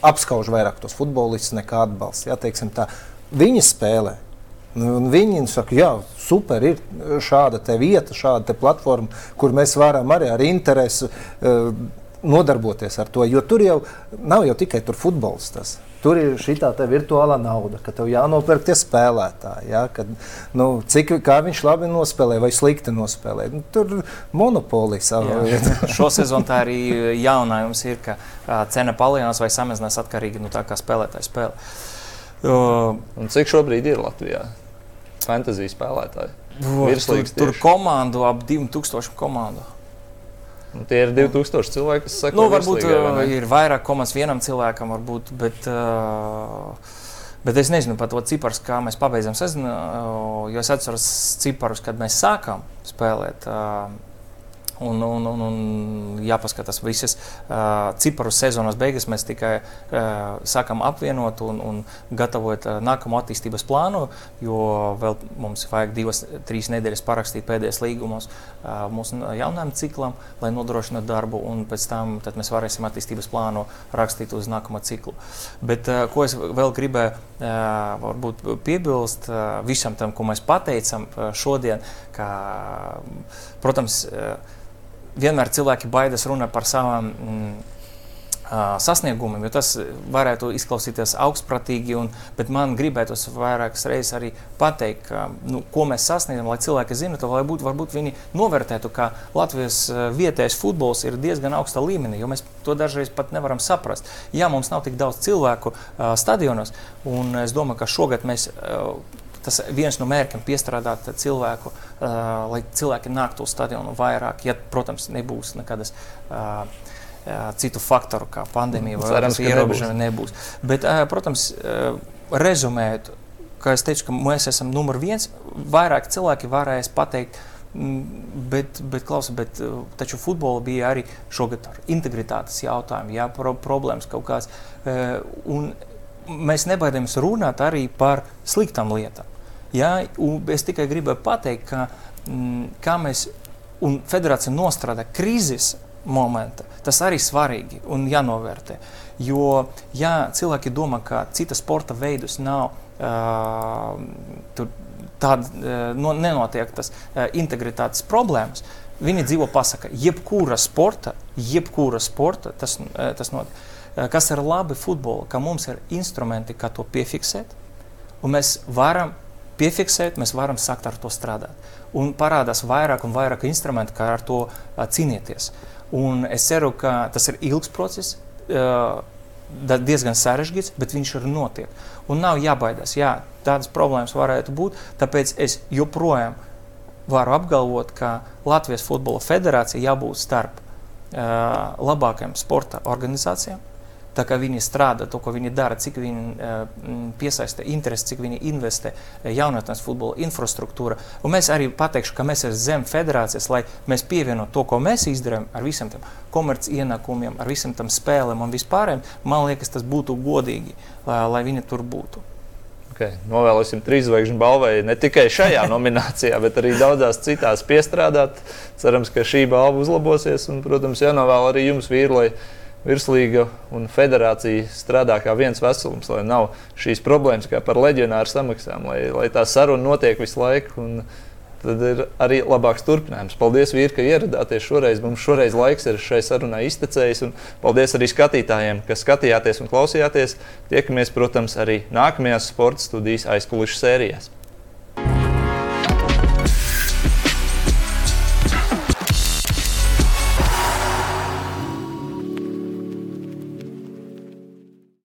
Speaker 3: apskauž vairāk tos futbolistus nekā atbalsta. Jā, teiksim tā. Viņi spēlē. Nu, un viņi saka, jā, super, ir šāda vieta, šāda platforma, kur mēs varam arī ar interesi uh, nodarboties ar to. Jo tur jau nav jau tikai futbols. Tas. Tur ir šī tā virtuālā nauda, ka tev jānopērk tie spēlētāji. Ja, kad, nu, cik viņš labi nospēlē vai slikti nospēlē. Nu, tur ir monopolijas. *laughs*
Speaker 2: Šo sezonu tā arī jaunājums ir, ka cena palielinās vai samazinās atkarīgi no nu, tā, kā spēlētājs spēlē.
Speaker 1: Uh, cik šobrīd ir Latvijā fantāzijas spēlētāji?
Speaker 2: Tur, tur komandu ap 2000 komandu.
Speaker 1: Un tie ir 2000 cilvēki, kas saka,
Speaker 2: nu, varbūt vai ir vairāk komandas vienam cilvēkam, varbūt, bet, uh, bet es nezinu par to ciparu, kā mēs pabeidzam sezonu. Uh, jo es atceros ciparus, kad mēs sākām spēlēt. Uh, Un, un, un, un jāpaskatās visas uh, ciparu sezonas beigas. Mēs tikai uh, sākam apvienot un, un gatavot uh, nākamo attīstības plānu, jo vēl mums vajag divas, trīs nedēļas parakstīt pēdējos līgumus uh, mūsu jaunajam ciklam, lai nodrošinātu darbu, un pēc tam mēs varēsim attīstības plānu rakstīt uz nākamo ciklu. Bet uh, ko es vēl gribēju uh, piebilst uh, visam tam, ko mēs pateicam uh, šodien, ka, protams, uh, vienmēr cilvēki baidās runāt par savām mm, sasniegumiem, jo tas varētu izklausīties augstprātīgi, un, bet man gribētos vairākas reizes arī pateikt, ka, nu, ko mēs sasniedzam, lai cilvēki zinātu, lai būtu, varbūt viņi novērtētu, ka Latvijas vietējais futbols ir diezgan augsta līmenī, jo mēs to dažreiz pat nevaram saprast. Jā, mums nav tik daudz cilvēku uh, stadionos, un es domāju, ka šogad mēs uh, tas viens no mērķiem piestrādāt cilvēku, uh, lai cilvēki nāktu uz stadionu vairāk, ja, protams, nebūs nekādas. Uh, citu faktoru, kā pandēmija vai
Speaker 1: arī ierobežojumi
Speaker 2: nebūs. Bet, protams, rezumējot, kā es teicu, mēs esam numur viens, vairāk cilvēki varēs pateikt, Bet, bet, klausa, bet taču futbolā bija arī šogad integritātes jautājumi, jā, pro, problēmas kaut kādas. Mēs nebaidāmies runāt arī par sliktām lietām. Jā, es tikai gribēju pateikt, ka mm, kā mēs un federācija nostrādā krīzes momenta, tas arī svarīgi un jānovērtē. Jo, ja cilvēki domā, ka cita sporta veidus nav uh, tāda, uh, no, nenotiek tas uh, integritātes problēmas, viņi dzīvo pasaka, jebkura sporta, jebkura sporta tas, uh, tas notiek. Uh, kas ir labi futbolā, ka mums ir instrumenti, kā to piefiksēt, un mēs varam piefiksēt, mēs varam sākt ar to strādāt. Un parādās vairāk un vairāk instrumentu, kā ar to cīnīties. Un es ceru, ka tas ir ilgs process. Diezgan sarežģīts, bet viņš ir notiek. Un nav jābaidās. Jā, tādas problēmas varētu būt. Tāpēc es joprojām varu apgalvot, ka Latvijas Futbola Federācija jābūt starp labākajām sporta organizācijām Tā kā viņi strādā, to, ko viņi dara, cik viņi uh, piesaista interesi, cik viņi investē jaunatnes futbola infrastruktūra. Un mēs arī pateikšu, ka mēs esam zem federācijas, lai mēs pievienotu to, ko mēs izdarām ar visiem tiem komerc ienākumiem, ar visiem tam spēlēm un vispārējiem. Man liekas, tas būtu godīgi, lai, lai viņi tur būtu.
Speaker 1: Okay. Novēlosim trīs zvaigžņu balvai ne tikai šajā *laughs* nominācijā, bet arī daudzās citās piestrādāt. Cerams, ka šī balva uzlabosies. Un, protams, jānovēl arī jums, vīri, lai virslīga un federācija strādā kā viens veselums, lai nav šīs problēmas kā par leģionāru samaksām, lai, lai tā saruna notiek visu laiku. Tad ir arī labāks turpinājums. Paldies, vīri, ka ieradāties šoreiz. Mums šoreiz laiks ir šai sarunai iztecējis. Paldies arī skatītājiem, kas skatījāties un klausījāties. Tiekamies, protams, arī nākamajās sporta studijas aizkulisku sērijās.